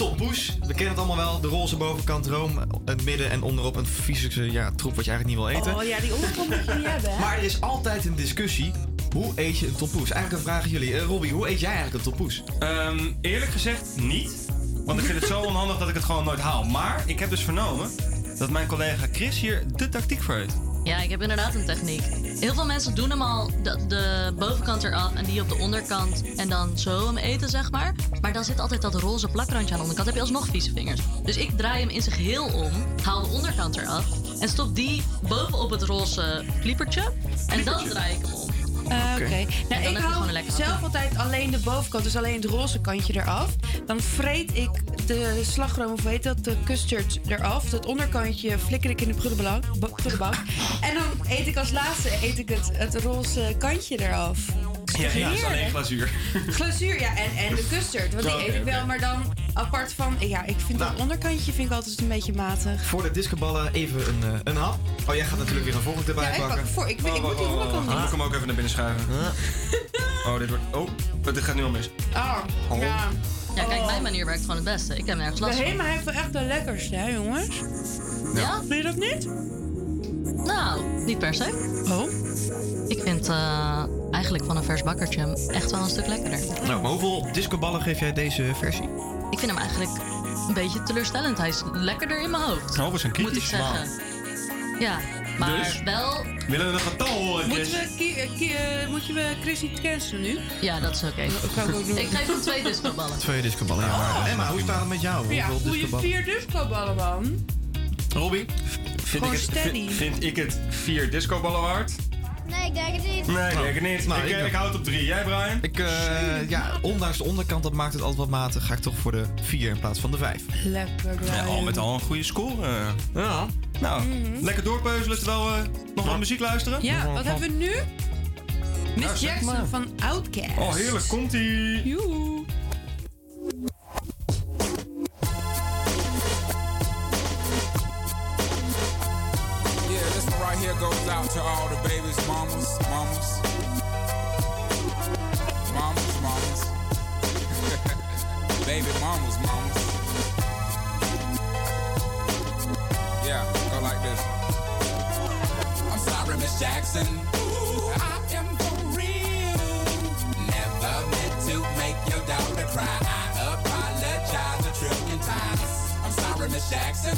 We kennen het allemaal wel. De roze bovenkant, room, het midden en onderop een vieze ja, troep wat je eigenlijk niet wil eten. Oh ja, die onderkant moet je niet hebben. hè? Maar er is altijd een discussie. Hoe eet je een tompoes? Eigenlijk een vraag aan jullie. Robbie, hoe eet jij eigenlijk een tompoes? Ehm, eerlijk gezegd niet. Want ik vind het zo onhandig dat ik het gewoon nooit haal. Maar ik heb dus vernomen dat mijn collega Chris hier de tactiek voor heeft. Ja, ik heb inderdaad een techniek. Heel veel mensen doen hem al de, de bovenkant eraf en die op de onderkant. En dan zo hem eten, zeg maar. Maar dan zit altijd dat roze plakrandje aan de onderkant. heb je alsnog vieze vingers. Dus ik draai hem in zijn geheel om, haal de onderkant eraf. En stop die bovenop het roze kliepertje. En dan draai ik hem om. Ah, Oké. Nou, ik hou zelf altijd alleen de bovenkant, dus alleen het roze kantje eraf. Dan vreet ik de slagroom, of heet dat, de custard eraf. Dat onderkantje flikker ik in de prullenbak. ba- prullenbak. En dan eet ik als laatste eet ik het, het roze kantje eraf. Ja, ja, dat is alleen glazuur. Glazuur, ja, en, en de custard. Want die eet ik wel, maar dan Apart van, ja, ik vind Nou. dat onderkantje vind ik altijd een beetje matig. Voor de discoballen even een, eh, een hap. Oh, jij gaat natuurlijk weer een volgende erbij Ja, ik pak pakken. voor. Ik, ik moet die onderkant Moet ik niet. hem ook even naar binnen schuiven? Oh, dit wordt... Oh, dit gaat nu al mis. Ah, Oh. ja. Ja, kijk, mijn manier werkt gewoon het beste. Ik heb nergens De last van. Hema heeft wel echt de lekkerste, hè, jongens? Ja? Vind je dat niet? Nou, niet per se. Oh? Ik vind eh, eigenlijk van een vers bakkertje echt wel een stuk lekkerder. Nou, maar hoeveel discoballen geef jij deze versie? Ik vind hem eigenlijk een beetje teleurstellend. Hij is lekkerder in mijn hoofd. Oh, we zijn Moet ik kritisch. zeggen. Ja, maar Dus? wel... Willen we een getal horen, Moeten Chris? we, eh, ki- moet je we Chris niet cancelen nu? Ja, dat is oké. ga ik ook doen. Ik geef hem twee discoballen. Twee discoballen, ja. Maar, Emma, hoe staat het met jou? Ja, Hoeveel doe je vier discoballen, man. Robbie? Vind Gewoon ik, het, steady. vind, vind ik het vier discoballen waard? Nee, ik denk het niet. Nee, ik denk het niet. Nou, ik, ik ik, ook. houd het op drie. Jij, Brian? Ik, eh, ja, ondanks de onderkant, dat maakt het altijd wat matig, ga ik toch voor de 4 in plaats van de 5. Lekker, Ja, Brian. al met al een goede score. eh. Ja. Nou, lekker doorpeuzelen terwijl we nog wat muziek luisteren. Ja, wat hebben we nu? Miss Nou, Jackson maar. van Outcast. Oh, heerlijk. Komt-ie. Joe. Goes out to all the babies, mamas, mamas. Mamas, mamas. Baby mamas, mamas. Yeah, go like this. I'm sorry, Miss Jackson. I am for real. Never meant to make your daughter cry. I apologize a trillion times. I'm sorry, Miss Jackson.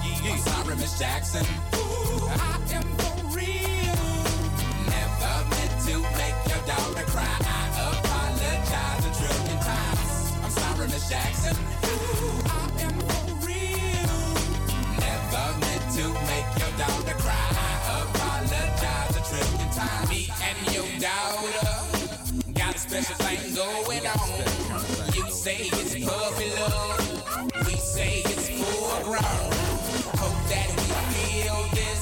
I'm sorry, Miss Jackson. I am for real. Never meant to make your daughter cry. I apologize a trillion times. I'm sorry, Miss Jackson. I am for real. Never meant to make your daughter cry. I apologize a trillion times. Me and your daughter got a special thing going on. You say it's puppy love. We say it's full grown. Hope that we feel this,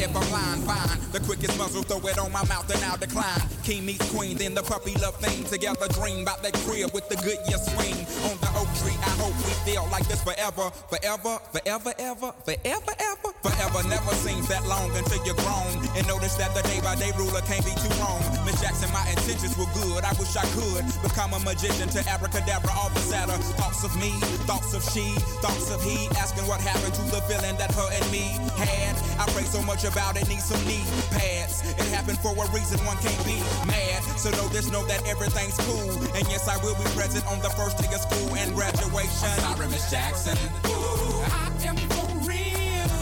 if I'm lying, fine. The quickest muzzle, throw it on my mouth and I'll decline. King meets queen, then the puppy love thing. Together dream about that crib with the good year swing. On the oak tree, I hope we feel like this forever. Forever, forever, ever, forever, ever. Forever never seems that long until you're grown. And notice that the day by day ruler can't be too wrong. Miss Jackson, my intentions were good. I wish I could become a magician to abracadabra all the sadder. Thoughts of me, thoughts of she, thoughts of he. Asking what happened to the feeling that her and me had. I pray so much about it, need some knee pads. It happened for a reason, one can't be mad. So know this, know that everything's cool. And yes, I will be present on the first day of school and graduation. I'm sorry, Miss Jackson. Ooh, I am for real.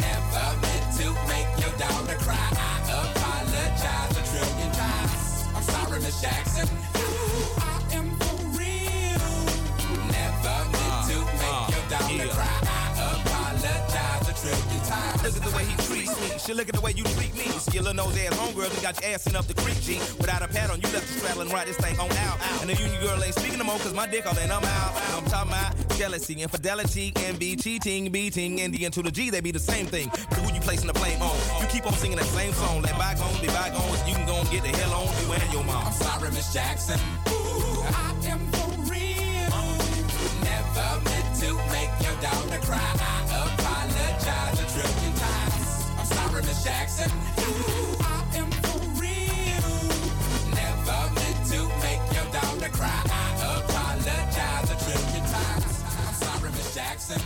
Never meant to make your daughter cry. I apologize a trillion times. I'm sorry, Miss Jackson. Look at the way he treats me. Shit, look at the way you treat me. Skillin' nose ass homegirl, you got your ass in up the creek, G. Without a pad on, you left the straddle and ride this thing on out. And the union girl ain't speaking no more, cause my dick all in, I'm out. I'm talking about jealousy, infidelity, envy, cheating, beating, and the N to the G, they be the same thing. But who you placing the blame on? You keep on singing that same song. Let bygones be bygones, you can go and get the hell on you and your mom. I'm sorry, Miss Jackson. Ooh, I am for real. Never meant to make your daughter cry. I apologize a trillion times. I'm sorry, Miss Jackson. I am for real. Never meant to make your daughter cry. I apologize a trillion times. I'm sorry, Miss Jackson.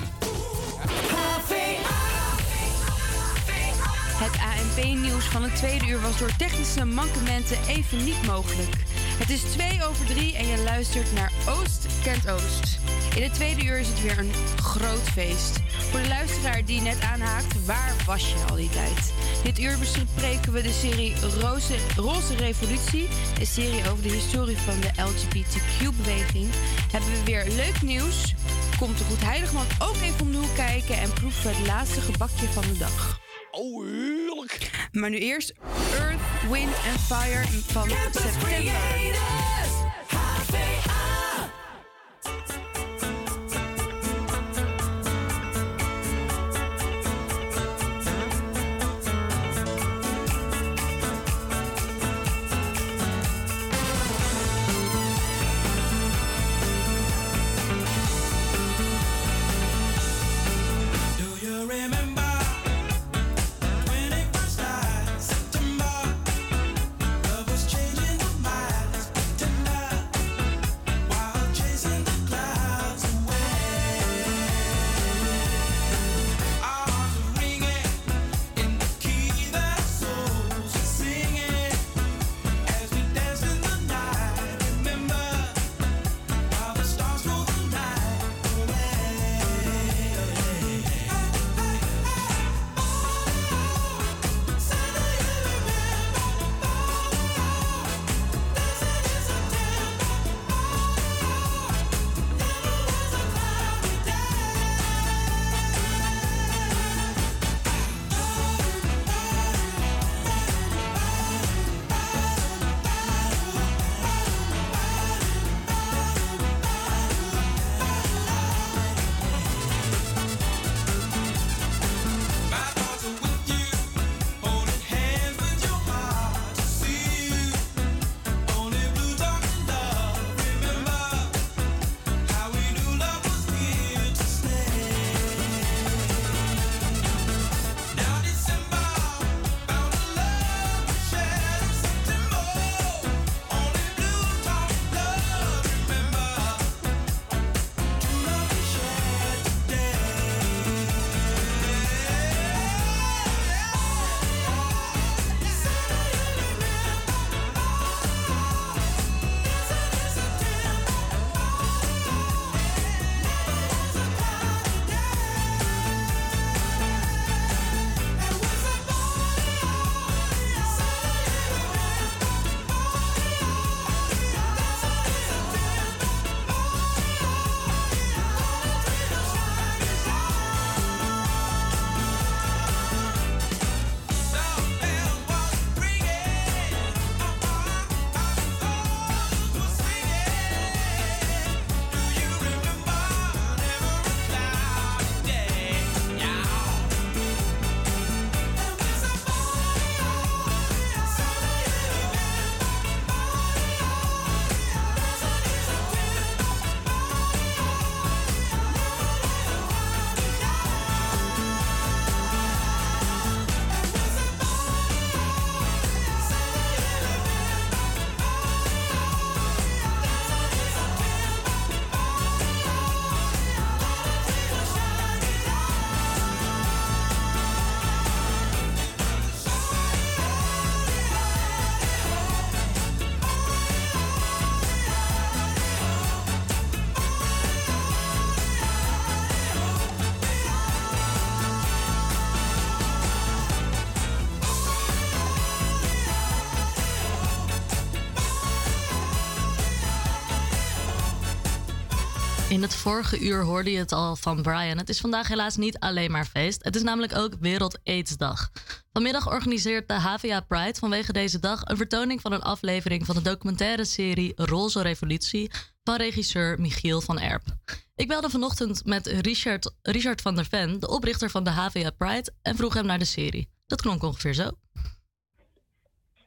Het ANP-nieuws van het tweede uur was door technische mankementen even niet mogelijk. Het is 2 over 3 en je luistert naar Oost kent Oost. In het tweede uur is het weer een groot feest. Voor de luisteraar die net aanhaakt, waar was je al die tijd? Dit uur bespreken we de serie Roze, Roze Revolutie. Een serie over de historie van de LGBTQ-beweging. Hebben we weer leuk nieuws. Komt de Goed Heiligman ook even om de hoek kijken en proeven we het laatste gebakje van de dag. Oh, heerlijk. Maar nu eerst Earth, Wind and Fire van september. In het vorige uur hoorde je het al van Brian. Het is vandaag helaas niet alleen maar feest. Het is namelijk ook Wereld AIDS-dag. Vanmiddag organiseert de HVA Pride vanwege deze dag een vertoning van een aflevering van de documentaire serie Roze Revolutie van regisseur Michiel van Erp. Ik belde vanochtend met Richard, Richard van der Ven, de oprichter van de HVA Pride, en vroeg hem naar de serie. Dat klonk ongeveer zo.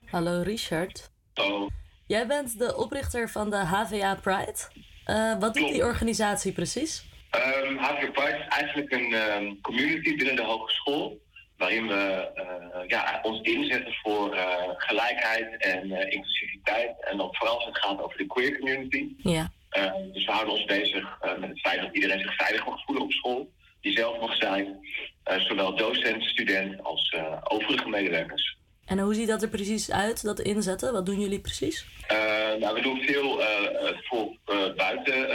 Hallo Richard. Oh, Jij bent de oprichter van de HVA Pride. Eh, wat doet die organisatie precies? Um, HVA Pride is eigenlijk een ehm, community binnen de hogeschool. Waarin we eh, ja, ons inzetten voor eh, gelijkheid en inclusiviteit. En dan vooral als het gaat over de queer community. Ja. Dus we houden ons bezig met het feit dat iedereen zich veilig mag voelen op school. Die zelf mag zijn. Zowel docent, student als overige medewerkers. En hoe ziet dat er precies uit, dat inzetten? Wat doen jullie precies? Eh, nou, we doen veel eh, eh, voor buiten,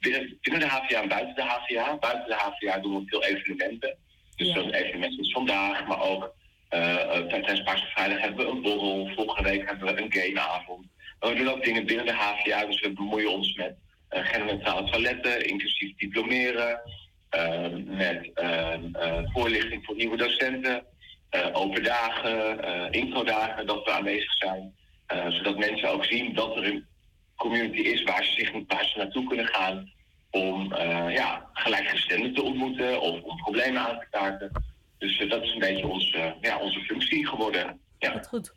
binnen, binnen de HVA en buiten de HVA. Buiten de HVA doen we veel evenementen. Dus zo'n evenement is vandaag, maar ook tijdens Paarse Vrijdag hebben we een borrel. Volgende week hebben we een gameavond. Maar we doen ook dingen binnen de HVA, dus we bemoeien ons met uh, toiletten, inclusief diplomeren. met voorlichting voor nieuwe docenten, open dagen, eh introdagen, dat we aanwezig zijn. Eh, zodat mensen ook zien dat er een community is waar ze zich waar ze naartoe kunnen gaan om eh, ja, gelijkgestemden te ontmoeten of om problemen aan te kaarten. Dus eh, dat is een beetje ons, eh, ja, onze functie geworden. Ja. Wat goed.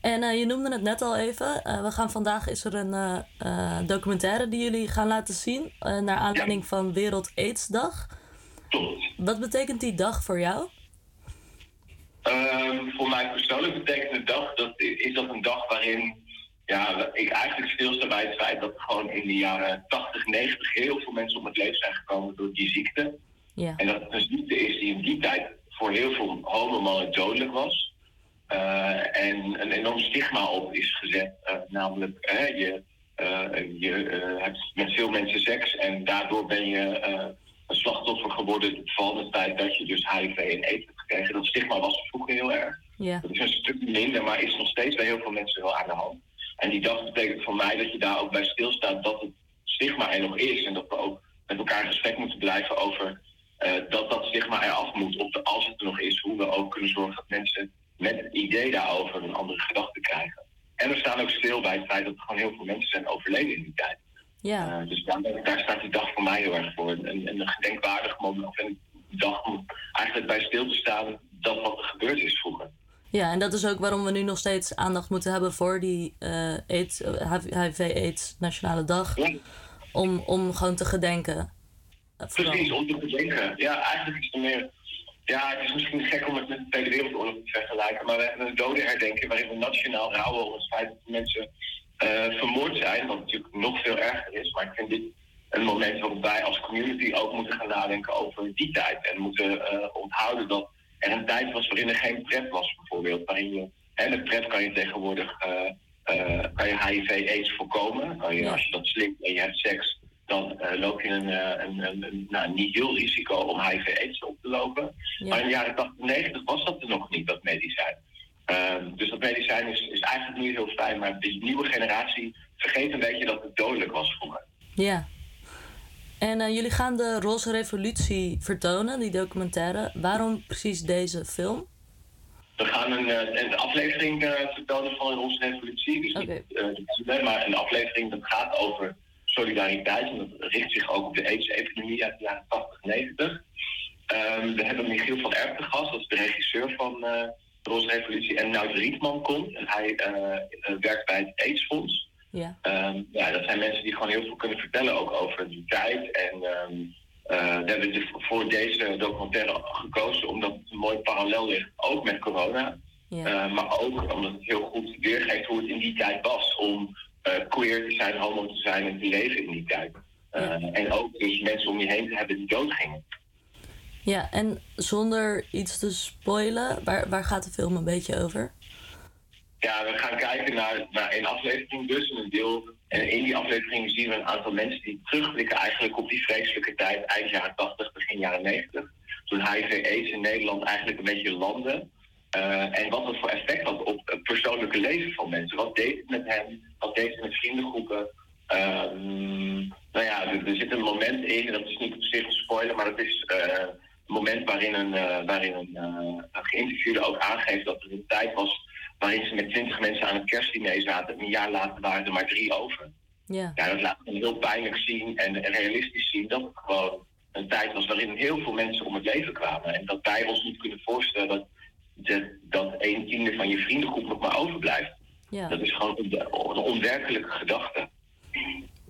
En eh, je noemde het net al even. eh, we gaan vandaag is er een eh, eh, documentaire die jullie gaan laten zien. eh, naar aanleiding van Wereld AIDS-dag. Wat betekent die dag voor jou? Ehm, voor mij persoonlijk betekent de dag dat is dat een dag waarin ja, ik eigenlijk stilsta bij het feit dat gewoon in de jaren 80, 90 heel veel mensen om het leven zijn gekomen door die ziekte. Ja. En dat het een ziekte is die in die tijd voor heel veel homomannen dodelijk was. Eh, en een enorm stigma op is gezet. eh, namelijk, hè, je, eh, je hebt met veel mensen seks en daardoor ben je een slachtoffer geworden van het feit dat je dus HIV en AIDS Dat stigma was er vroeger heel erg. Ja. Dat is een stuk minder, maar is nog steeds bij heel veel mensen wel aan de hand. En die dag betekent voor mij dat je daar ook bij stilstaat dat het stigma er nog is. En dat we ook met elkaar in gesprek moeten blijven over eh, dat dat stigma eraf moet. Of de, als het er nog is, hoe we ook kunnen zorgen dat mensen met het idee daarover een andere gedachte krijgen. En we staan ook stil bij het feit dat er gewoon heel veel mensen zijn overleden in die tijd. Ja. Eh, dus daar, daar staat die dag voor mij heel erg voor. En, en een gedenkwaardig moment, of een om eigenlijk bij stil te staan dat wat er gebeurd is vroeger. Ja, en dat is ook waarom we nu nog steeds aandacht moeten hebben voor die eh AIDS, HIV-AIDS Nationale Dag. Om, om gewoon te gedenken. Vooral. Precies, om te bedenken. Ja, eigenlijk is het meer. Ja, het is misschien gek om het met de Tweede Wereldoorlog te vergelijken, maar we hebben een dodenherdenking waarin we nationaal rouwen om het feit dat mensen eh, vermoord zijn, wat natuurlijk nog veel erger is. Maar ik vind dit een moment waarop wij als community ook moeten gaan nadenken over die tijd. En moeten eh, onthouden dat er een tijd was waarin er geen PrEP was, bijvoorbeeld. Waarin je, hè, met PrEP kan je tegenwoordig eh, eh, kan je HIV-AIDS voorkomen. Kan je, Als je dat slikt en je hebt seks, dan loop je een, een, een, een nou, niet heel risico om HIV-AIDS op te lopen. Maar in de jaren 80 90 was dat er nog niet, dat medicijn. Ehm, dus dat medicijn is, is eigenlijk nu heel fijn, maar de nieuwe generatie vergeet een beetje dat het dodelijk was vroeger. Ja. En eh, jullie gaan de Roze Revolutie vertonen, die documentaire. Waarom precies deze film? We gaan een, eh, een aflevering eh, vertonen van de Roze Revolutie. Dus niet maar een aflevering dat gaat over solidariteit. En dat richt zich ook op de AIDS-epidemie uit de jaren 80, 90. Ehm, we hebben Michiel van Erp te gast, dat is de regisseur van de Roze Revolutie. En Nout Rietman komt en hij werkt bij het AIDS-fonds. Ja. Ehm, ja, dat zijn mensen die gewoon heel veel kunnen vertellen ook over die tijd. En ehm, eh, we hebben dus voor deze documentaire gekozen omdat het een mooi parallel ligt, ook met corona. Eh, maar ook omdat het heel goed weergeeft hoe het in die tijd was om eh, queer te zijn, homo te zijn en te leven in die tijd. En ook dus mensen om je heen te hebben die doodgingen. Ja, en zonder iets te spoilen, waar, waar gaat de film een beetje over? Ja, we gaan kijken naar, naar aflevering dus, een deel. En in die aflevering zien we een aantal mensen die terugblikken eigenlijk op die vreselijke tijd, eind jaren 80, begin jaren 90. Toen HIV-AIDS in Nederland eigenlijk een beetje landde. Eh, en wat dat voor effect had op het persoonlijke leven van mensen. Wat deed het met hen? Wat deed het met vriendengroepen? Ehm, nou ja, er, zit een moment in, en dat is niet op zich een spoiler, maar het is eh, een moment waarin een, eh, waarin een geïnterviewde ook aangeeft dat er een tijd was waarin ze met twintig mensen aan het kerstdiner zaten. En een jaar later waren er maar drie over. Ja. Ja, dat laat heel pijnlijk zien en, en realistisch zien dat het gewoon een tijd was waarin heel veel mensen om het leven kwamen. En dat wij ons niet kunnen voorstellen dat, dat een tiende van je vriendengroep nog maar overblijft. Ja. Dat is gewoon een, een onwerkelijke gedachte.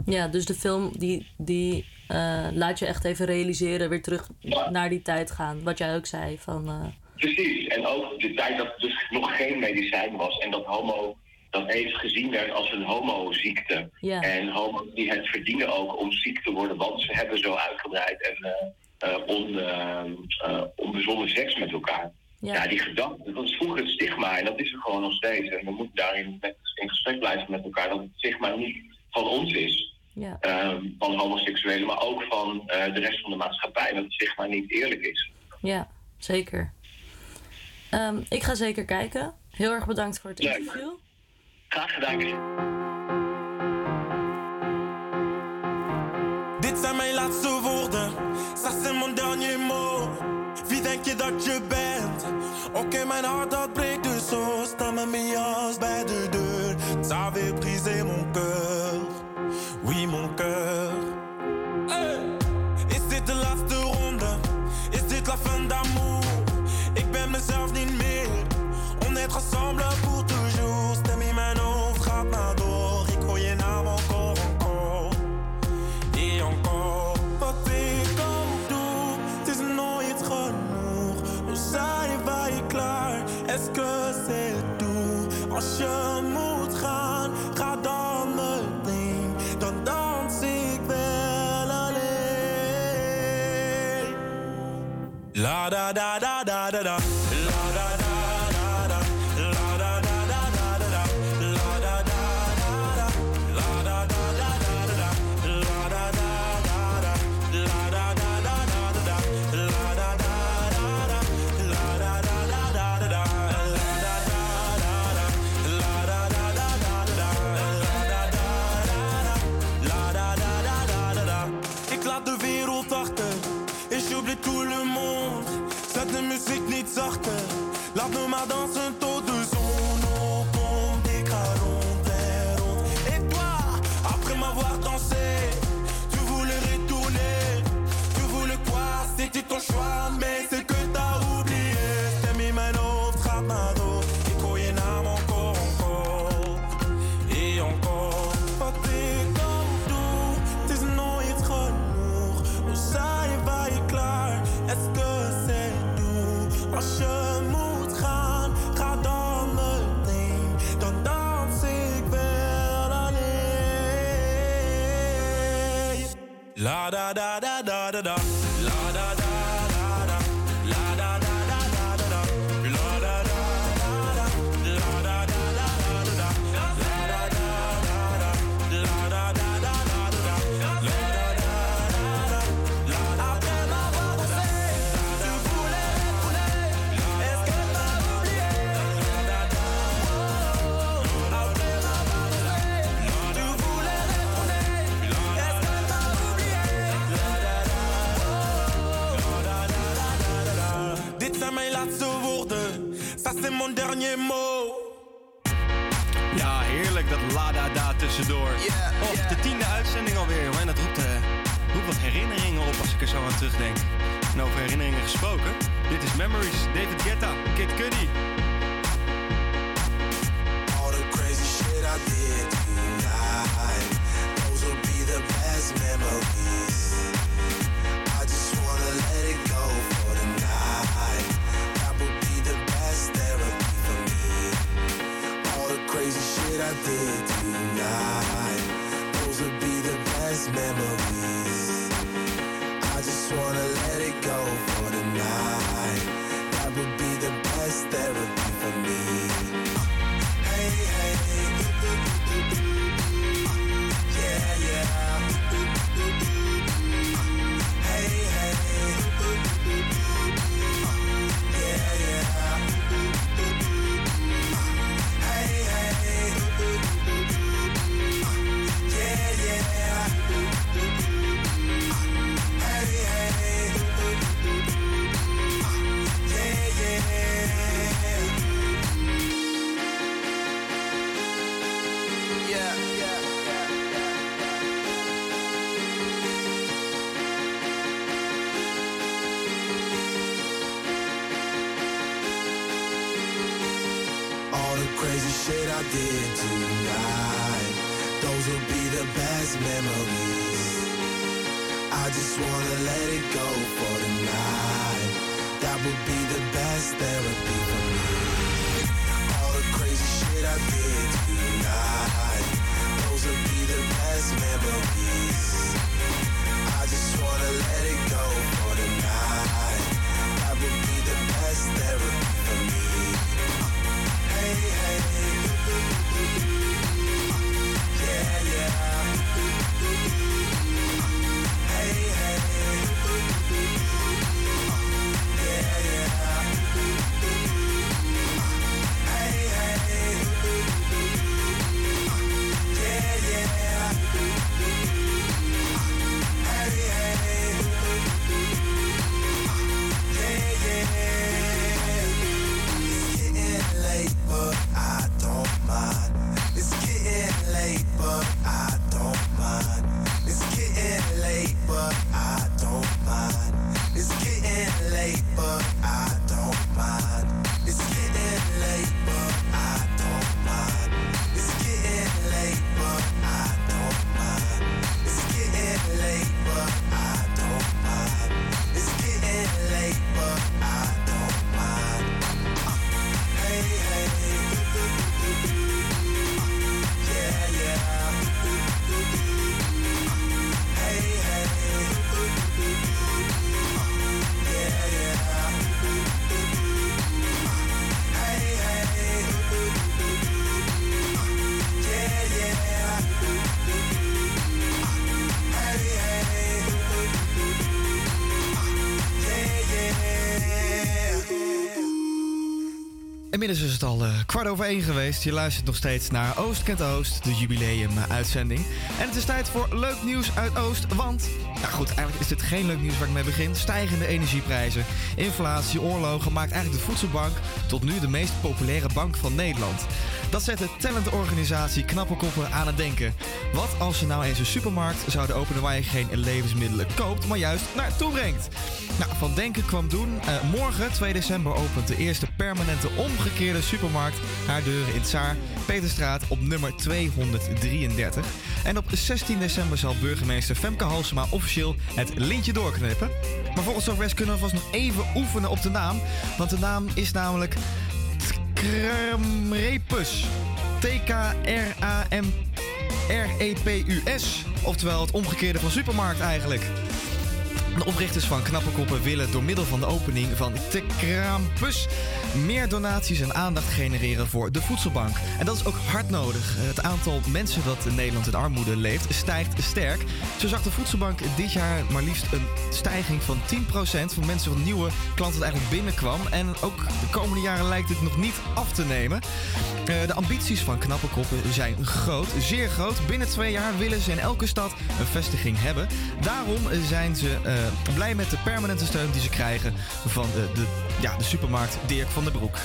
Ja, dus de film die, die eh, laat je echt even realiseren, weer terug naar die tijd gaan. Wat jij ook zei van... eh, Precies. En ook de tijd dat er dus nog geen medicijn was en dat homo dat AIDS gezien werd als een homoziekte. Ja. En homo's die het verdienen ook om ziek te worden, want ze hebben zo uitgebreid en eh, eh, on, eh, eh, onbezonnen seks met elkaar. Ja. die gedachte, dat vroeger het stigma en dat is er gewoon nog steeds. En we moeten daarin met, in gesprek blijven met elkaar. Dat het stigma niet van ons is, Ja. ehm, van homoseksuelen, maar ook van eh, de rest van de maatschappij. Dat het stigma niet eerlijk is. Ja, zeker. Ehm, ik ga zeker kijken. Heel erg bedankt voor het Leuk. interview. Graag gedaan. Dit zijn mijn laatste woorden, ça c'est mon dernier mot. Wie denk je dat je bent? Oké, mijn hart dat breekt dus zo. Sta mijn jas bij de deur. Ça avait brisé mon cœur. Oui, mon cœur. Ensemble pour toujours. In mijn hoofd gaat maar door. Ik hoor je naam encore, encore. Et encore, wat ik ook doe, het is nooit genoeg. We zijn wij klaar, est-ce que c'est tout? Als je moet gaan, ga dan meteen. Dan dans ik wel alleen. La da da da da da da. Da da da. Zo aan terugdenk. En over herinneringen gesproken. Dit is Memories, David Guetta, Kid Cudi. All the crazy shit I did tonight, those will be the best memories. I just wanna let it go for the night. That would be the best therapy for me. All the crazy shit I did tonight, those will be the best memories. Crazy shit I did tonight, those will be the best memories. I just wanna let it go for the night. That would be the best therapy for me. All the crazy shit I did tonight, those will be the best memories. I just wanna let it go for the night. That would be the best therapy for me. Hey, hey. Inmiddels is het al eh, kwart over één geweest. Je luistert nog steeds naar Oost kent Oost, de jubileum-uitzending. En het is tijd voor leuk nieuws uit Oost, want... Nou goed, eigenlijk is dit geen leuk nieuws waar ik mee begin. Stijgende energieprijzen, inflatie, oorlogen maakt eigenlijk de voedselbank... tot nu de meest populaire bank van Nederland. Dat zet de talentorganisatie Knappe Koppen aan het denken. Wat als je nou eens een supermarkt zouden openen waar je geen levensmiddelen koopt, maar juist naartoe brengt? Nou, van denken kwam doen. Eh, morgen, 2 december, opent de eerste permanente omgekeerde supermarkt haar deuren in Tsaar, Peterstraat op nummer 233. En op 16 december zal burgemeester Femke Halsema officieel het lintje doorknippen. Maar volgens Sofres kunnen we vast nog even oefenen op de naam. Want de naam is namelijk Kramrepus. T-K-R-A-M-R-E-P-U-S. Oftewel het omgekeerde van supermarkt eigenlijk. De oprichters van Knappe Koppen willen door middel van de opening van Te Krampus meer donaties en aandacht genereren voor de voedselbank. En dat is ook hard nodig. Het aantal mensen dat in Nederland in armoede leeft stijgt sterk. Zo zag de voedselbank dit jaar maar liefst een stijging van 10% van mensen van nieuwe klanten dat eigenlijk binnenkwam. En ook de komende jaren lijkt het nog niet af te nemen. Eh, de ambities van Knappe Koppen zijn groot, zeer groot. Binnen twee jaar willen ze in elke stad een vestiging hebben. Daarom zijn ze eh, blij met de permanente steun die ze krijgen van de, de, ja, de supermarkt Dirk van der Broek.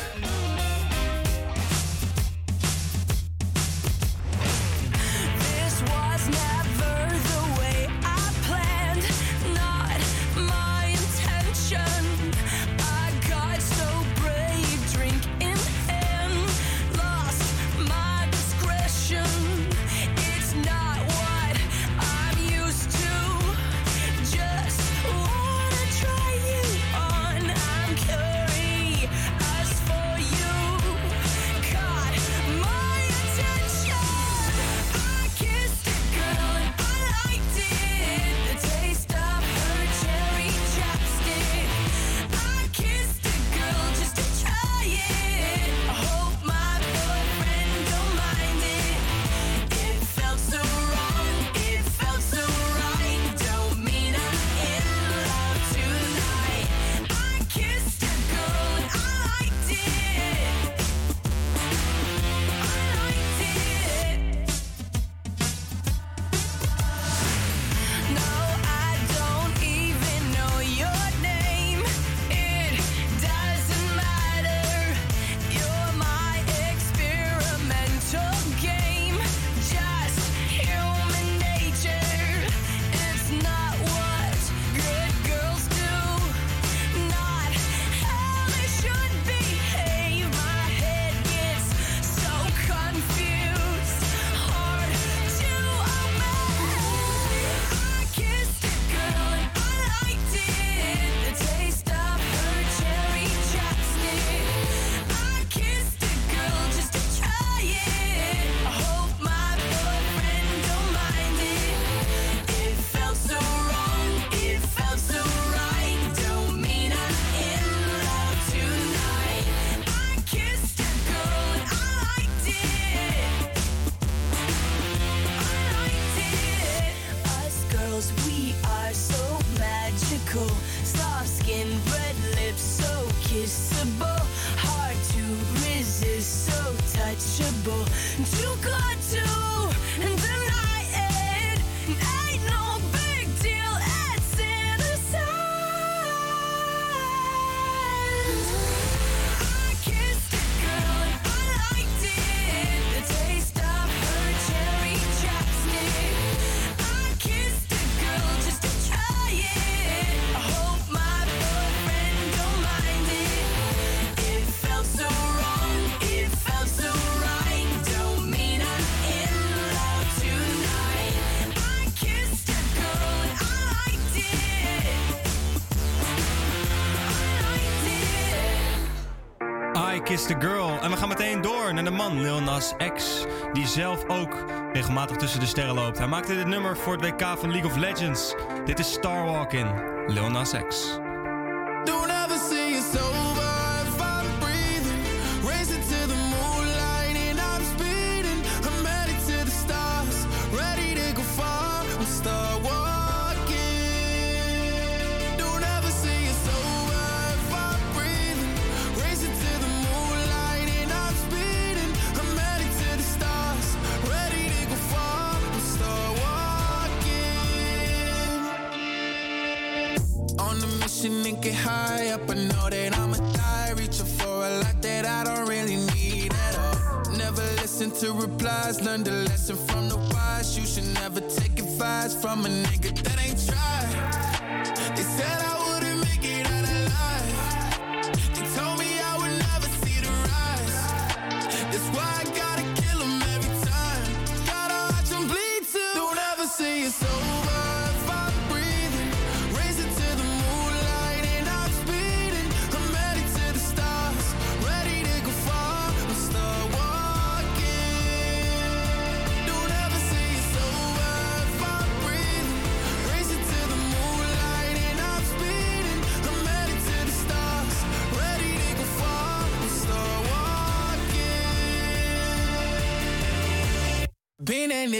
X. Die zelf ook regelmatig tussen de sterren loopt. Hij maakte dit nummer voor het WK van League of Legends. Dit is Star Walking. Lil Nas X. to replies. Learn the lesson from the wise. You should never take advice from a nigga that ain't tried. They said I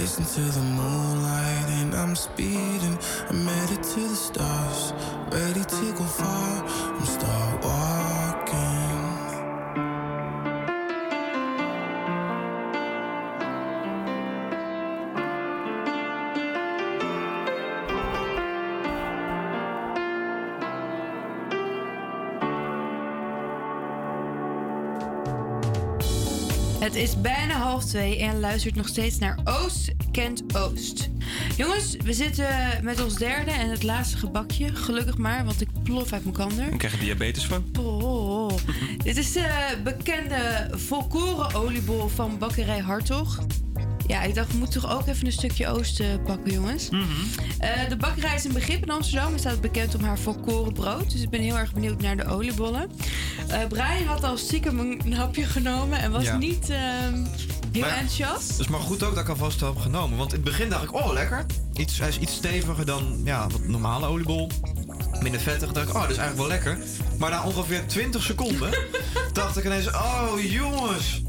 Racing to the moonlight and I'm speeding. I'm headed to the stars, ready to go far. I'm start walking. Het is half twee en je luistert nog steeds naar Oost kent Oost. Jongens, we zitten met ons derde en het laatste gebakje. Gelukkig maar, want ik plof uit mijn kander. Ik krijg er diabetes van. Oh. Dit is de bekende volkoren oliebol van bakkerij Hartog. Ja, ik dacht, we moeten toch ook even een stukje oost eh, pakken, jongens. Eh, de bakkerij is een begrip in Amsterdam en staat bekend om haar volkoren brood. Dus ik ben heel erg benieuwd naar de oliebollen. Eh Brian had al stiekem een hapje genomen en was Ja. niet ehm, heel Maar- enthousiast. Is maar goed ook dat ik alvast heb genomen. Want in het begin dacht ik, oh lekker. Iets, hij is iets steviger dan ja, wat normale oliebol. Minder vettig. dacht ik, oh, dat is eigenlijk wel lekker. Maar na ongeveer 20 seconden dacht ik ineens, oh jongens.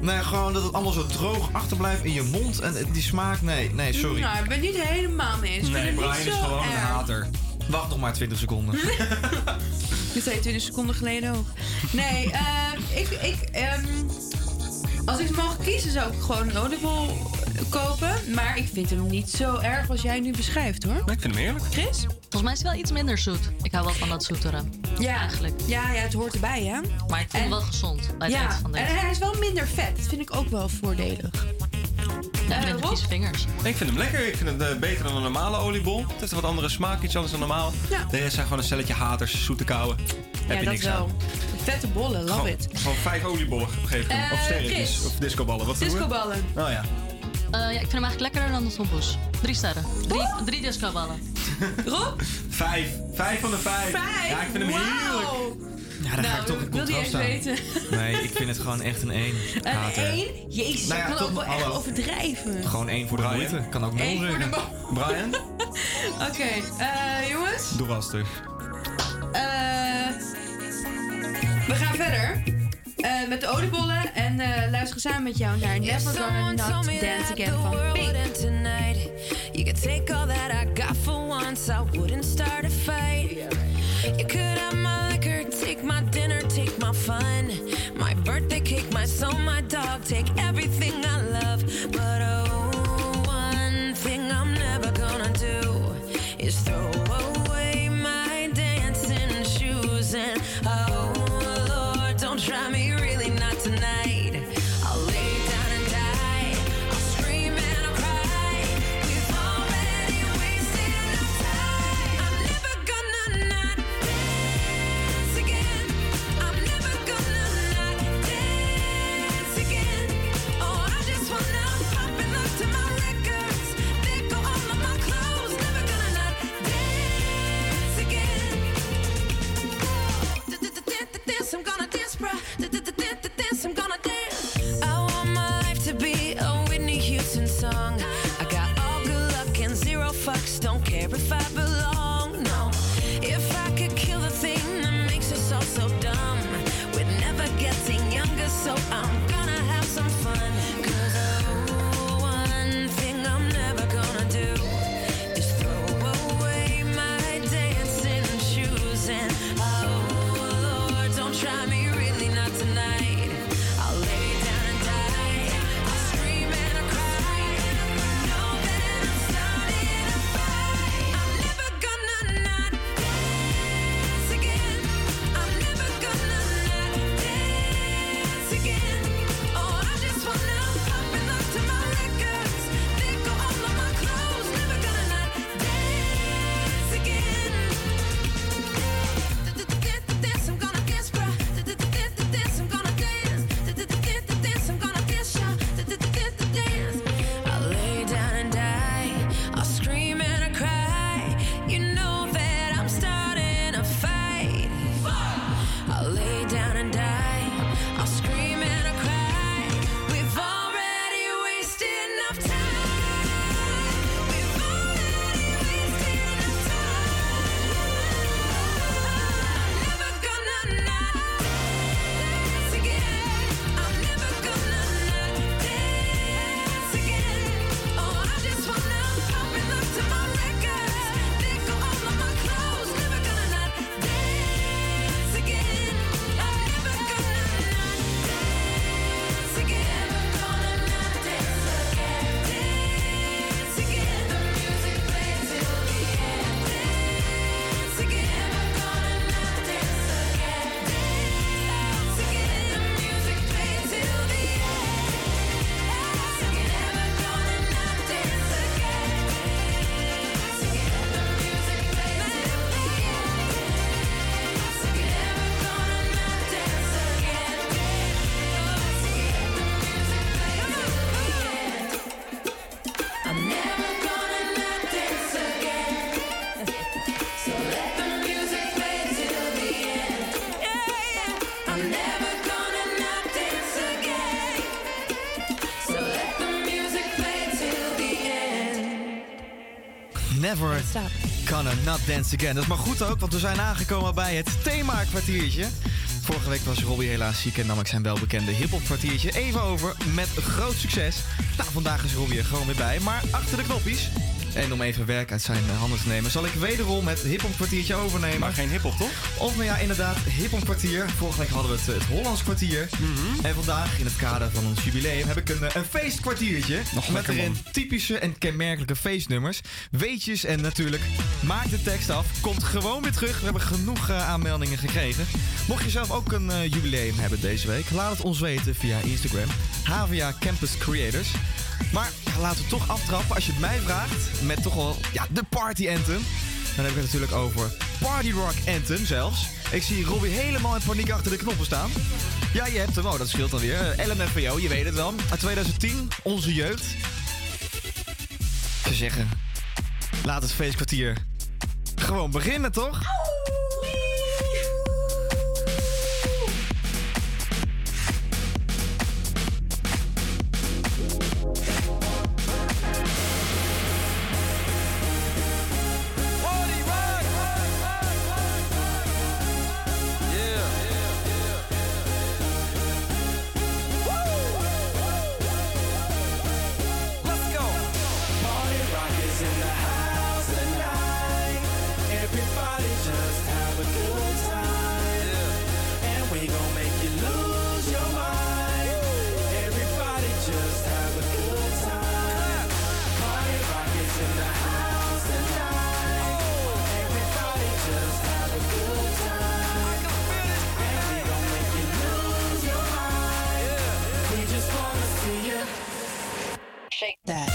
Nee, gewoon dat het allemaal zo droog achterblijft in je mond. En die smaak, nee, nee, sorry. Nou, ik ben niet helemaal mee eens. Vind het niet zo erg. hater. Wacht nog maar 20 seconden. Dat zei je 20 seconden geleden ook. Nee, ehm, ik, ik, ehm, als ik mag kiezen zou ik gewoon een oliebol kopen. Maar ik vind hem niet zo erg als jij nu beschrijft hoor. ik vind hem heerlijk. Chris? Volgens mij is het wel iets minder zoet. Ik hou wel van dat zoetere. Ja, Eigenlijk. Ja, ja, het hoort erbij hè. Maar ik vind het wel gezond bij het Ja, van deze. en hij is wel minder vet. Dat vind ik ook wel voordelig. Eh, vieze vingers. Ik vind hem lekker. Ik vind het eh, beter dan een normale oliebol. Het heeft een wat andere smaak, iets anders dan normaal. Ja. De rest zijn gewoon een stelletje haters, zoete kouwen. Heb ja, je dat niks wel. aan. Vette bollen, love Gewoon, it. gewoon vijf oliebollen gegeven. Eh, of sterretjes. Chris. Of discoballen. Wat doen we? Discoballen. Oh ja. Eh, ja, ik vind hem eigenlijk lekkerder dan de tompoes. Drie sterren. Drie, drie discoballen. Rob? Vijf. Vijf van de vijf. Vijf? Ja, ik vind hem heerlijk. Ja, daar ga ik toch in wil die contrast eens weten. Nee, ik vind het gewoon echt een 1. Een één? Jezus, Nou ja, dat kan ook wel echt overdrijven. Gewoon 1 voor de Brian. moeite. Kan ook 0 Eén voor de zeggen. mo- Brian? Oké, eh, jongens. Doe rustig. Eh, we gaan verder. eh, met de oliebollen en eh luisteren samen met jou naar Never Gonna Not Dance Again van Pink. You could take all that I got for once. I wouldn't start a fight. You could fun, my birthday cake, my soul, my dog. Take everything Dance, I'm gonna dance, not dance again. Dat is maar goed ook, want we zijn aangekomen bij het thema-kwartiertje. Vorige week was Robbie helaas ziek en nam ik zijn welbekende hip-hop kwartiertje even over met groot succes. Nou, vandaag is Robbie er gewoon weer bij, maar achter de knoppies. En om even werk uit zijn handen te nemen, zal ik wederom het hip-hop kwartiertje overnemen. Maar geen hip-hop toch? Of nou ja, inderdaad, hip-hop kwartier. Vorige week hadden we het, het Hollands kwartier. Mhm. En vandaag, in het kader van ons jubileum, heb ik een, eh, een feestkwartiertje. Nog met erin man. typische en kenmerkelijke feestnummers. Weetjes en natuurlijk, maak de tekst af. Komt gewoon weer terug. We hebben genoeg eh, aanmeldingen gekregen. Mocht je zelf ook een eh, jubileum hebben deze week, laat het ons weten via Instagram. HVA Campus Creators. Maar laten we toch aftrappen als je het mij vraagt. Met toch wel ja, de party anthem. Dan heb ik het natuurlijk over Party Rock Anthem zelfs. Ik zie Robbie helemaal in paniek achter de knoppen staan. Ja, je hebt hem. Oh, dat scheelt dan weer. Eh, LMFPO, je weet het wel. Uit 2010, onze jeugd. zou zeggen, laat het feestkwartier gewoon beginnen, toch? Shake that.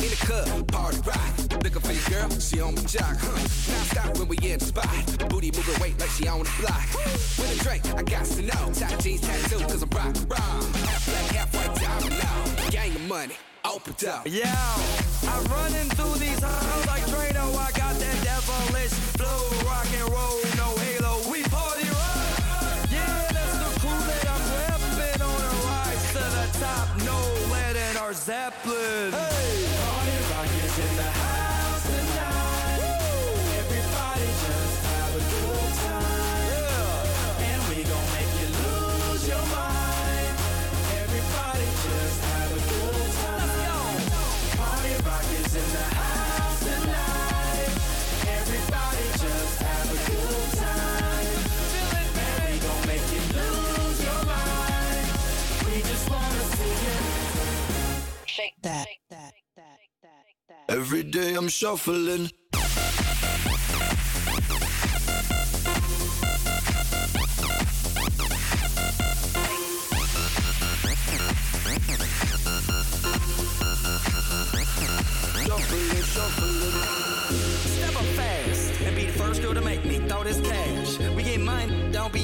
In the club, party rock. Looking for your girl, she on my jock, huh? Now stop when we in the spot. Booty moving weight like she on the block. With a drink, I got to know. Tight jeans tattoo, cause I'm rock, rock. Up. Yeah, I'm running through these halls like Drano. I got that devilish flow, rock and roll,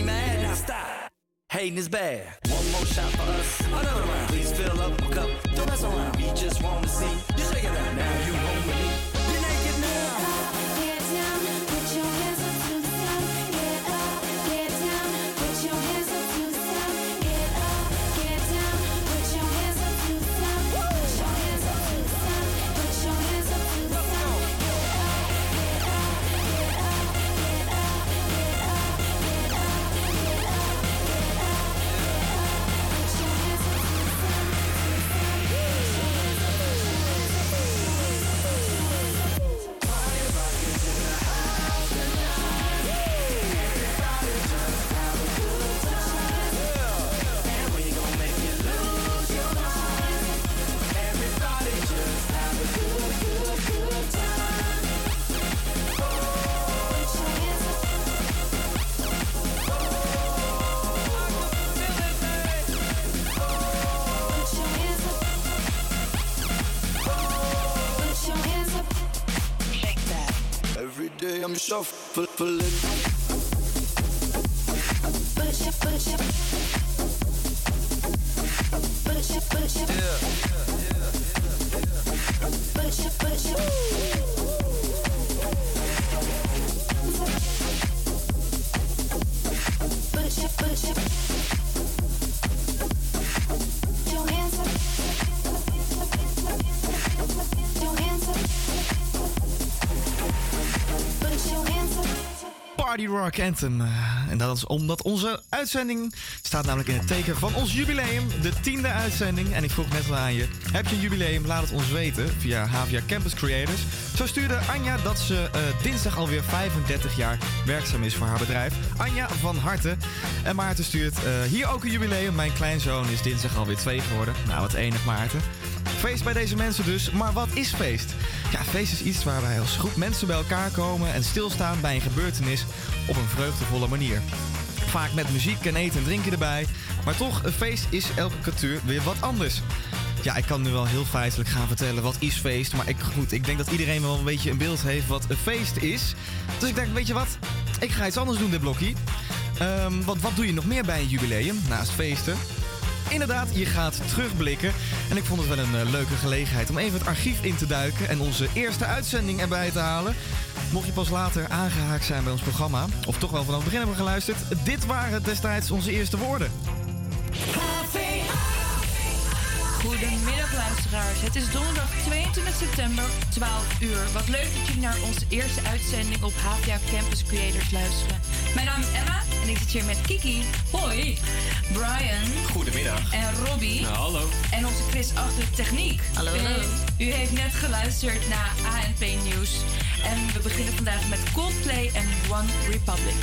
mad. Now stop. Hating is bad. One more shot for us. Another round. Please fill up my cup. Don't mess around. We just want to see you shake it out. Now you home day I'm shuffling. Rock. Eh, En dat is omdat onze uitzending staat namelijk in het teken van ons jubileum. De tiende uitzending. En ik vroeg net al aan je, heb je een jubileum? Laat het ons weten via HVA Campus Creators. Zo stuurde Anja dat ze eh, dinsdag alweer 35 jaar werkzaam is voor haar bedrijf. Anja van harte. En Maarten stuurt eh, hier ook een jubileum. Mijn kleinzoon is dinsdag alweer twee geworden. Nou, wat enig Maarten. Feest bij deze mensen dus, maar wat is feest? Ja, feest is iets waar wij als groep mensen bij elkaar komen en stilstaan bij een gebeurtenis op een vreugdevolle manier. Vaak met muziek en eten en drinken erbij, maar toch, een feest is elke cultuur weer wat anders. Ja, ik kan nu wel heel feitelijk gaan vertellen wat is feest. Maar ik, goed, ik denk dat iedereen wel een beetje een beeld heeft wat een feest is. Dus ik denk, weet je wat? Ik ga iets anders doen dit blokje. Ehm, want wat doe je nog meer bij een jubileum naast feesten? Inderdaad, je gaat terugblikken. En ik vond het wel een eh, leuke gelegenheid om even het archief in te duiken en onze eerste uitzending erbij te halen. Mocht je pas later aangehaakt zijn bij ons programma, of toch wel vanaf het begin hebben geluisterd, dit waren destijds onze eerste woorden. Goedemiddag luisteraars. Het is donderdag 22 september, 12 uur. Wat leuk dat jullie naar onze eerste uitzending op HVA Campus Creators luisteren. Mijn naam is Emma en ik zit hier met Kiki. Hoi. Brian. Goedemiddag. En Robbie. Nou, hallo. En onze Chris achter de techniek. Hallo, U, hallo. u heeft net geluisterd naar ANP Nieuws. En we beginnen vandaag met Coldplay en One Republic.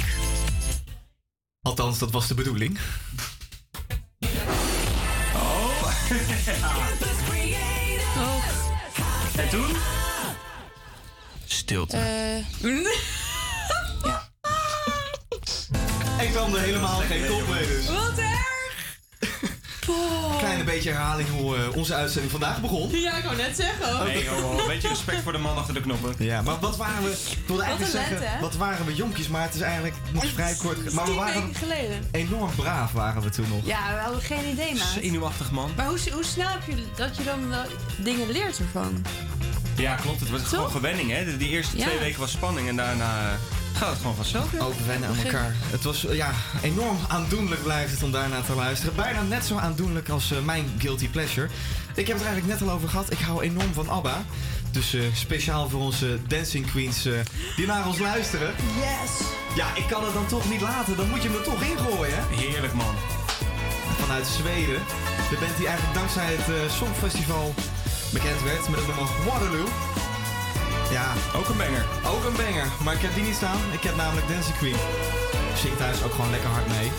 Althans, dat was de bedoeling. Oh. Oh. En toen? Stilte. Ik kwam er helemaal geen kop mee dus. Wat erg! Kleine beetje herhaling hoe eh, onze uitzending vandaag begon. Ja, ik wou net zeggen. Nee, joh, een beetje respect voor de man achter de knoppen. Ja, maar wat waren we... Ik wilde eigenlijk een lente, zeggen, wat waren we jonkies, maar het is eigenlijk nog vrij kort. Maar we waren geleden. enorm braaf waren we toen nog. Ja, we hadden geen idee, maat. Zenuwachtig man. Maar hoe, hoe snel heb je dat je dan wel dingen leert ervan? Ja, klopt. Het was gewoon gewenning, hè. De- Die eerste Ja. twee weken was spanning en daarna eh, gaat het gewoon vanzelf. joh. Ook wennen aan elkaar. Het was eh, ja, enorm aandoenlijk blijft het om daarna te luisteren. Bijna net zo aandoenlijk als eh, mijn Guilty Pleasure. Ik heb het er eigenlijk net al over gehad. Ik hou enorm van ABBA. Dus eh, speciaal voor onze dancing queens eh, die naar ons luisteren. Yes! Ja, ik kan het dan toch niet laten. Dan moet je hem er toch ingooien, hè? Heerlijk man. Vanuit Zweden. De band die eigenlijk dankzij het eh, Songfestival bekend werd met het nummer Waterloo. Ja. Ook een banger. Ook een banger. Maar ik heb die niet staan. Ik heb namelijk Dancing Queen. Zing thuis ook gewoon lekker hard mee.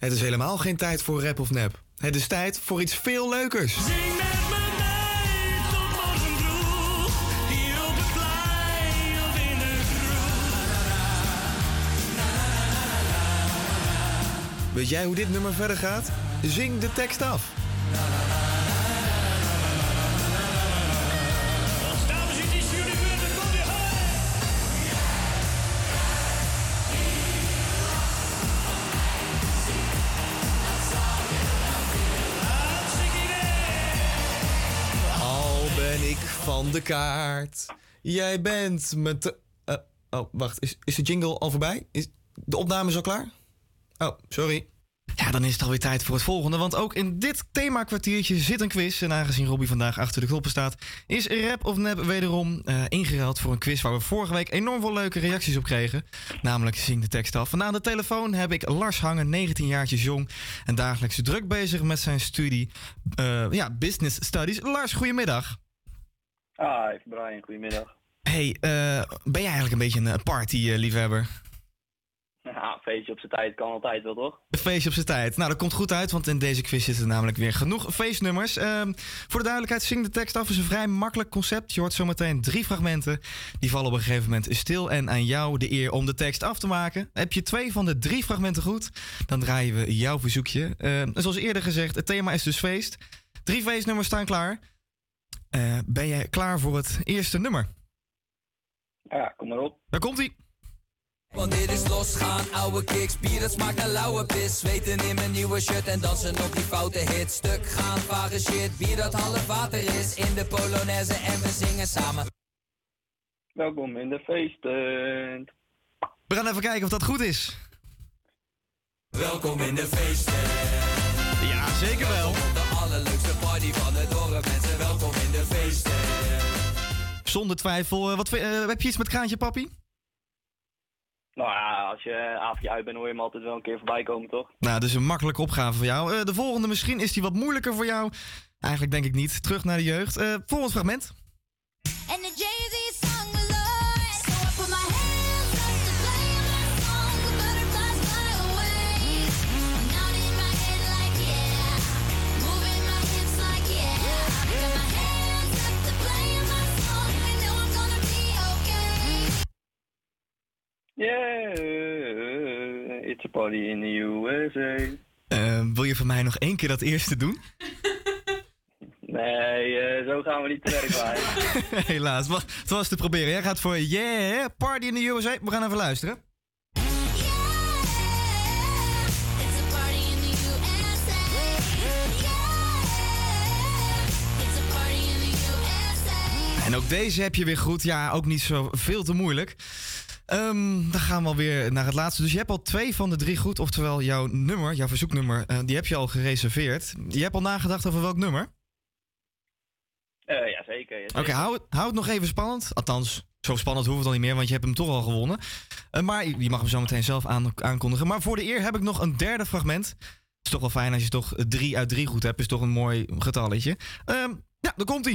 Het is helemaal geen tijd voor rap of nep. Het is tijd voor iets veel leukers. Weet jij hoe dit nummer verder gaat? Zing de tekst af. Kaart. Jij bent me te... eh, oh, wacht. Is, is de jingle al voorbij? Is de opname zo klaar? Oh, sorry. Ja, dan is het alweer tijd voor het volgende. Want ook in dit themakwartiertje zit een quiz. En aangezien Robbie vandaag achter de knoppen staat... is Rap of Nep wederom eh ingeruild voor een quiz... waar we vorige week enorm veel leuke reacties op kregen. Namelijk Zing de tekst af. En aan de telefoon heb ik Lars Hangen, 19 jaartjes jong... en dagelijks druk bezig met zijn studie... eh, ja, Business Studies. Lars, goedemiddag. Ah, even Brian, goedemiddag. Hey, eh, ben jij eigenlijk een beetje een party-liefhebber? Ja, een feestje op zijn tijd kan altijd wel, toch? Een feestje op zijn tijd. Nou, dat komt goed uit, want in deze quiz zitten namelijk weer genoeg feestnummers. Ehm, voor de duidelijkheid, Zing de tekst af is een vrij makkelijk concept. Je hoort zometeen drie fragmenten. Die vallen op een gegeven moment stil. En aan jou de eer om de tekst af te maken. Heb je twee van de drie fragmenten goed, dan draaien we jouw verzoekje. Ehm, zoals eerder gezegd, het thema is dus feest. Drie feestnummers staan klaar. Eh, ben jij klaar voor het eerste nummer? Ja, kom maar op. Daar komt-ie. Want dit is losgaan, oude kicks, bier dat smaakt naar lauwe pis Zweten in mijn nieuwe shirt en dansen op die foute hit Stuk gaan, vage shit, bier dat half water is In de Polonaise en we zingen samen Welkom in de feesttent. We gaan even kijken of dat goed is. Welkom in de feesten Ja, zeker wel Op de allerleukste party van het dorp Zonder twijfel. eh, wat, eh, heb je iets met Kraantje Papi? Nou ja, als je een avondje uit bent, hoor je hem altijd wel een keer voorbij komen, toch? Nou, dus een makkelijke opgave voor jou. Eh, de volgende misschien is die wat moeilijker voor jou. Eigenlijk denk ik niet. Terug naar de jeugd. Eh, volgend fragment. And the Yeah, it's a party in the USA. Eh, wil je van mij nog één keer dat eerste doen? Nee, eh, zo gaan we niet te werk. Helaas. Het was te proberen. Jij gaat voor Yeah, Party in the USA. We gaan even luisteren. It's a party in the USA. Yeah. It's a party in the USA. En ook deze heb je weer goed. Ja, ook niet zo veel te moeilijk. Ehm, dan gaan we alweer naar het laatste. Dus je hebt al twee van de drie goed. Oftewel, jouw nummer, jouw verzoeknummer, eh, die heb je al gereserveerd. Je hebt al nagedacht over welk nummer? Eh ja, zeker. ja, Oké, hou, het- hou het nog even spannend. Althans, zo spannend hoeft het al niet meer, want je hebt hem toch al gewonnen. Eh, maar je mag hem zo meteen zelf aan, aankondigen. Maar voor de eer heb ik nog een derde fragment. Het is toch wel fijn als je toch drie uit drie goed hebt. Is toch een mooi getalletje. Ehm, ja, daar komt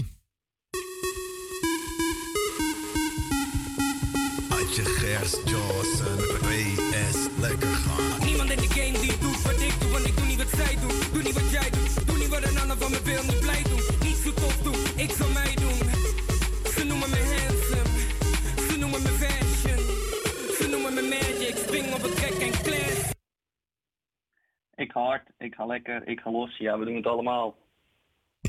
hij. Uit je gerst, Johnson, PS, lekker gaan. Niemand in de game die doet wat ik doe, want ik doe niet wat zij doen. Doe niet wat jij doet, doe niet wat een ander van me wil, niet blij doen. Niet zo tof doen, ik zal mij doen. Ze noemen me handsome, ze noemen me fashion. Ze noemen me magic, spring op het trek en class. Ik ga hard, ik ga lekker, ik ga los. Ja, we doen het allemaal.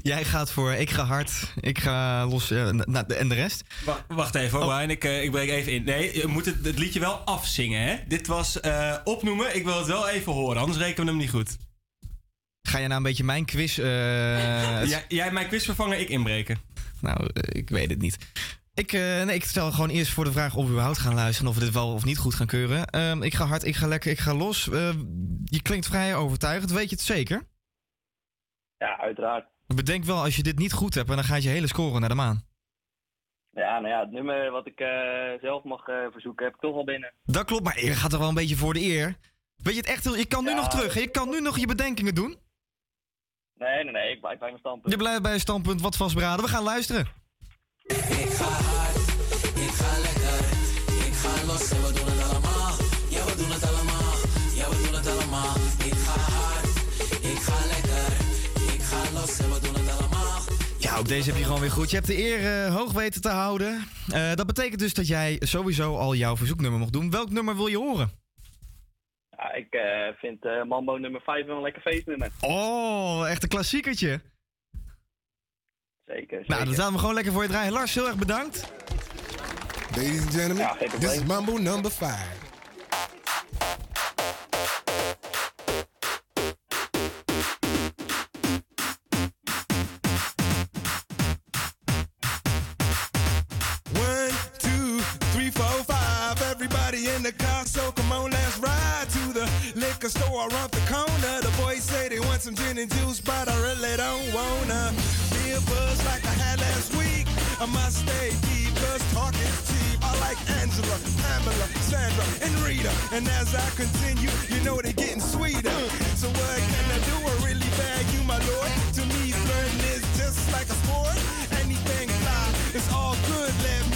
Jij gaat voor ik ga hard, ik ga los eh, na- en de rest. Wacht, wacht even hoor, Brian. Ik, eh, ik breek even in. Nee, je moet het, het liedje wel afzingen, hè? Dit was eh, opnoemen. Ik wil het wel even horen, anders rekenen we hem niet goed. Ga je nou een beetje mijn quiz... eh, jij, jij mijn quiz vervangen, ik inbreken. Nou, ik weet het niet. Ik, eh, nee, ik stel gewoon eerst voor de vraag of we überhaupt gaan luisteren... of we dit wel of niet goed gaan keuren. Ehm, ik ga hard, ik ga lekker, ik ga los. Eh, je klinkt vrij overtuigend, weet je het zeker? Ja, uiteraard. Bedenk wel, als je dit niet goed hebt... en dan gaat je hele score naar de maan. Ja, nou ja, het nummer wat ik eh, zelf mag eh, verzoeken heb ik toch al binnen. Dat klopt, maar je gaat toch wel een beetje voor de eer. Weet je het echt? heel- Je kan nu nog terug. hè? Je kan nu nog je bedenkingen doen. Nee, nee, nee, ik blijf bij mijn standpunt. Je blijft bij je standpunt wat vastberaden. We gaan luisteren. Ik ga Nou, ook deze heb je gewoon weer goed. Je hebt de eer eh, hoog weten te houden. Eh, dat betekent dus dat jij sowieso al jouw verzoeknummer mocht doen. Welk nummer wil je horen? Ja, ik eh, vind Mambo nummer 5 wel een lekker feestnummer. Oh, echt een klassiekertje. Zeker. Nou, dan staan we gewoon lekker voor je draaien. Lars, heel erg bedankt. Ladies and gentlemen, dit is Mambo nummer 5. The car, so come on, let's ride to the liquor store around the corner. The boys say they want some gin and juice, but I really don't wanna be a buzz like I had last week. I must stay deep, cause talk is cheap. I like Angela, Pamela, Sandra, and Rita. And as I continue, you know they're getting sweeter. So what can I do? I really bag you, my lord. To me, flirting is just like a sport. Anything fly, it's all good. Let me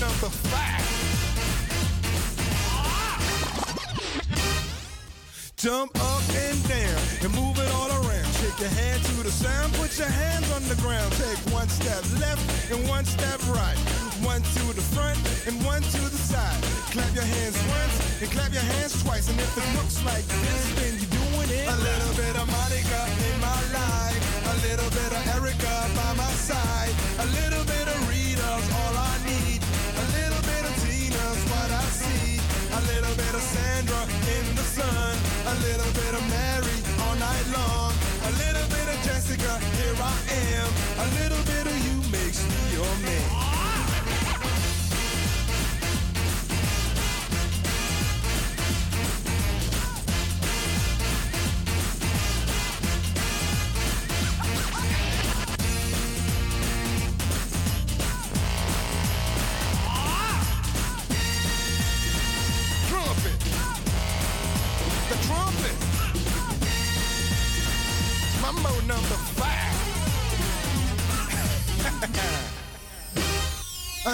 Number five. Jump up and down and move it all around. Shake your hand to the sound, put your hands on the ground. Take one step left and one step right. One to the front and one to the side. Clap your hands once and clap your hands twice. And if it looks like this, then you're doing it. A little bit of Monica in my life. A little bit of Erica by my side. A little bit little bit of Sandra in the sun. A little bit of Mary all night long. A little bit of Jessica, here I am. A little bit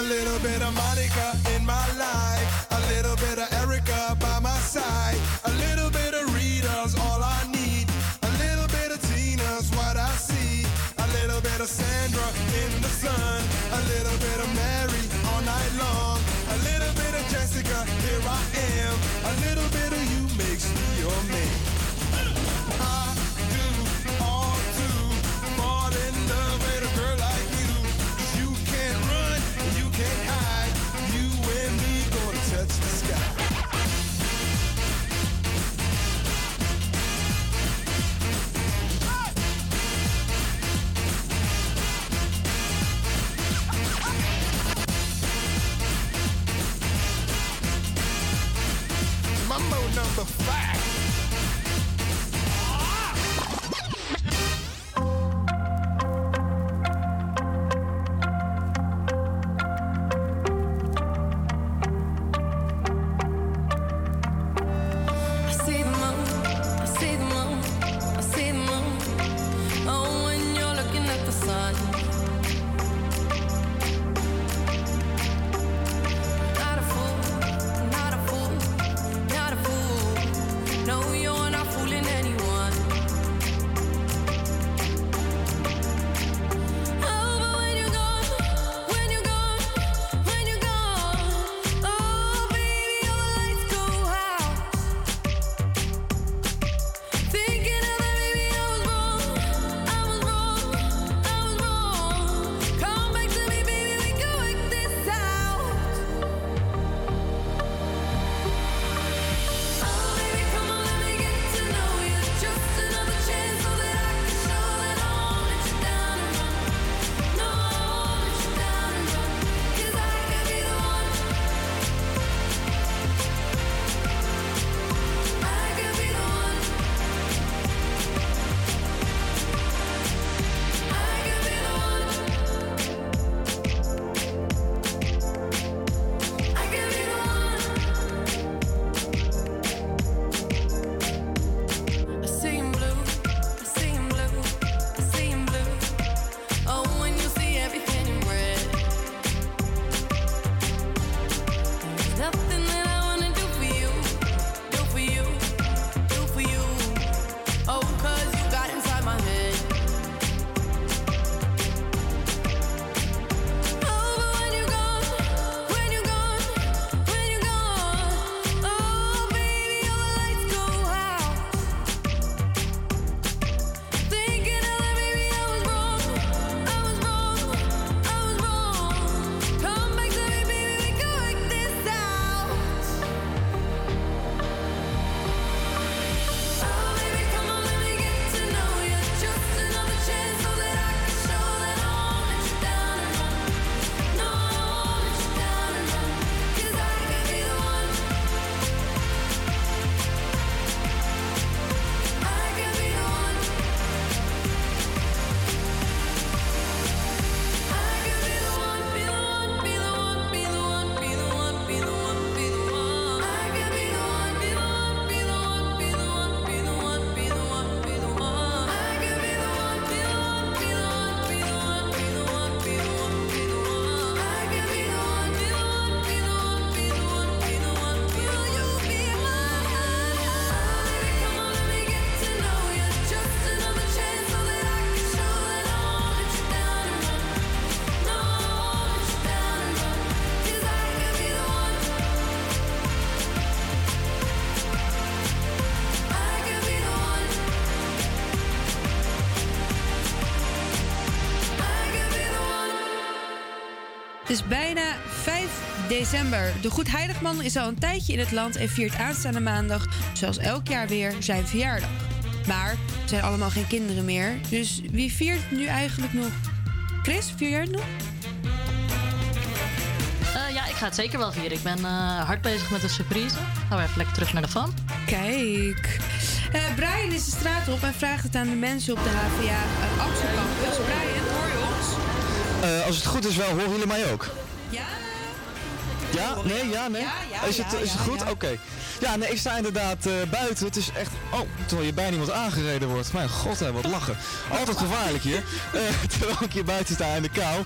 little bit of Monica in my life. A little bit of december. De Goed Heiligman is al een tijdje in het land en viert aanstaande maandag, zoals elk jaar weer, zijn verjaardag. Maar er zijn allemaal geen kinderen meer, dus wie viert nu eigenlijk nog? Chris, vier jij het nog? Eh, ja, ik ga het zeker wel vieren. Ik ben eh, hard bezig met een surprise. Gaan we even lekker terug naar de fan. Kijk. Eh, Brian is de straat op en vraagt het aan de mensen op de HVA uh, Amsterdam Campus. Brian, hoor je ons? Eh, als het goed is wel, horen jullie mij ook? Ja. Nee? Ja? Nee? Ja, ja, is het, ja, is het goed? ja. Oké. Ja, nee, ik sta inderdaad eh, buiten. Het is echt... Oh, terwijl je bijna iemand aangereden wordt. Mijn god, hè, wat lachen. Altijd gevaarlijk hier. Eh, terwijl ik hier buiten sta in de kou.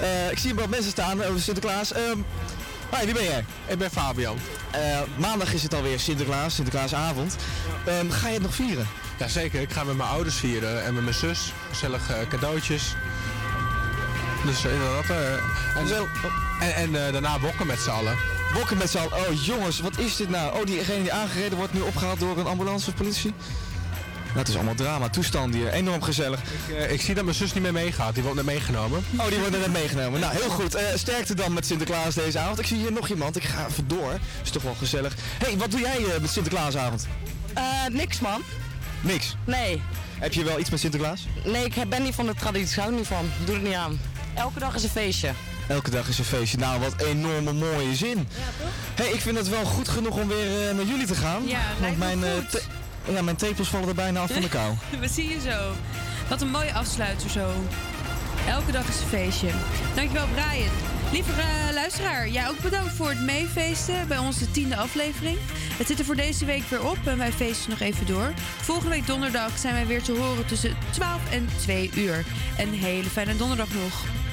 Eh, ik zie wat mensen staan over Sinterklaas. Ehm Hoi, wie ben jij? Ik ben Fabian. maandag is het alweer Sinterklaas, Sinterklaasavond. Ehm, ga je het nog vieren? Jazeker, ik ga met mijn ouders vieren en met mijn zus. Gezellig cadeautjes. Dus eh, inderdaad. eh, en en, en eh, daarna bokken met z'n allen. Bokken met z'n allen. Oh jongens, wat is dit nou? Oh, diegene die aangereden wordt nu opgehaald door een ambulance of politie? Nou, het is allemaal drama, toestand hier. Enorm gezellig. Ik, eh, ik zie dat mijn zus niet meer meegaat. Die wordt net meegenomen. Oh, die wordt net meegenomen. Nou, heel goed. Eh, sterkte dan met Sinterklaas deze avond. Ik zie hier nog iemand. Ik ga even door. Is toch wel gezellig. hey, wat doe jij eh, met Sinterklaasavond? Eh, niks man. Niks? Nee. Heb je wel iets met Sinterklaas? Nee, ik ben niet van de traditie. Ik hou er niet van. Doe het niet aan. Elke dag is een feestje. Elke dag is een feestje. Nou, wat enorme mooie zin. Ja, toch? hey, ik vind het wel goed genoeg om weer eh, naar jullie te gaan. Ja, Want mijn, eh, ja, mijn tepels vallen er bijna af van de kou. We zien je zo. Wat een mooie afsluiter zo. Elke dag is een feestje. Dankjewel Brian. Lieve eh, luisteraar, jij ook bedankt voor het meefeesten bij onze tiende aflevering. Het zit er voor deze week weer op en wij feesten nog even door. Volgende week donderdag zijn wij weer te horen tussen 12 en 2 uur. Een hele fijne donderdag nog.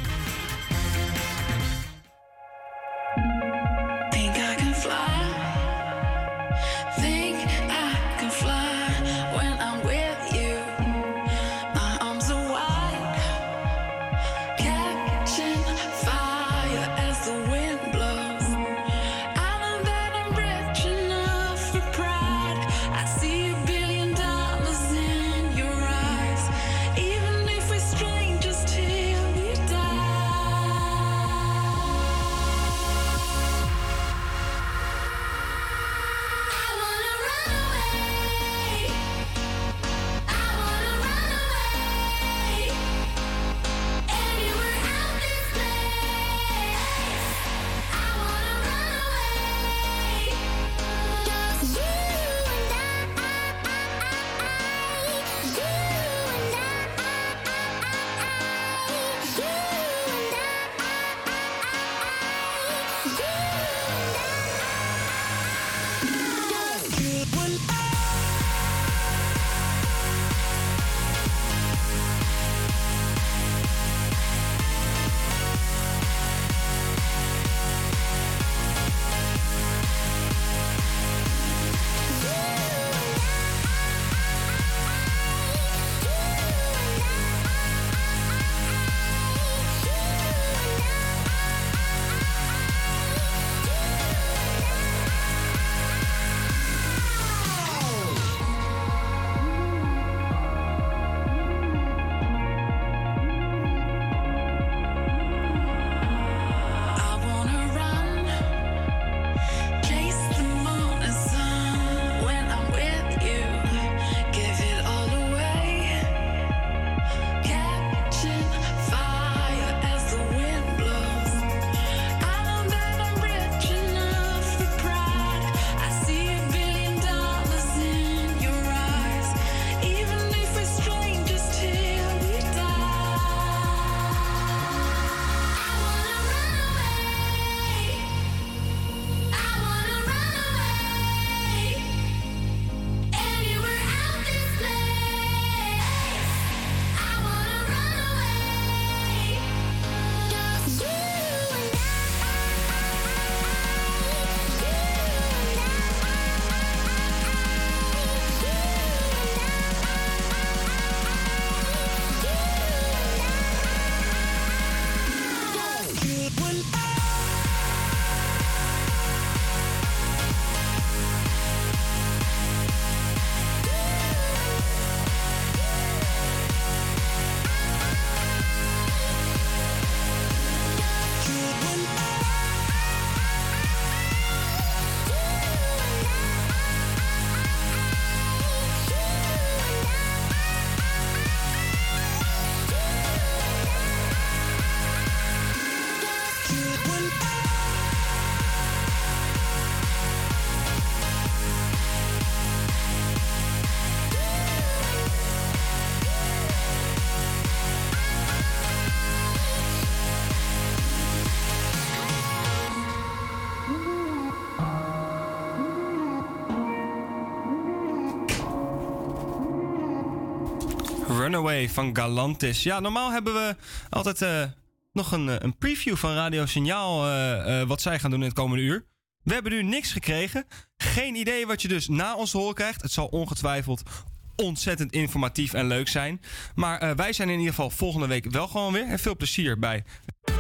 Van Galantis. Ja, normaal hebben we altijd eh, nog een, eh, een preview van Radio Signaal. eh, wat zij gaan doen in het komende uur. We hebben nu niks gekregen. Geen idee wat je dus na ons horen krijgt. Het zal ongetwijfeld ontzettend informatief en leuk zijn. Maar wij zijn in ieder geval volgende week wel gewoon weer. En veel plezier bij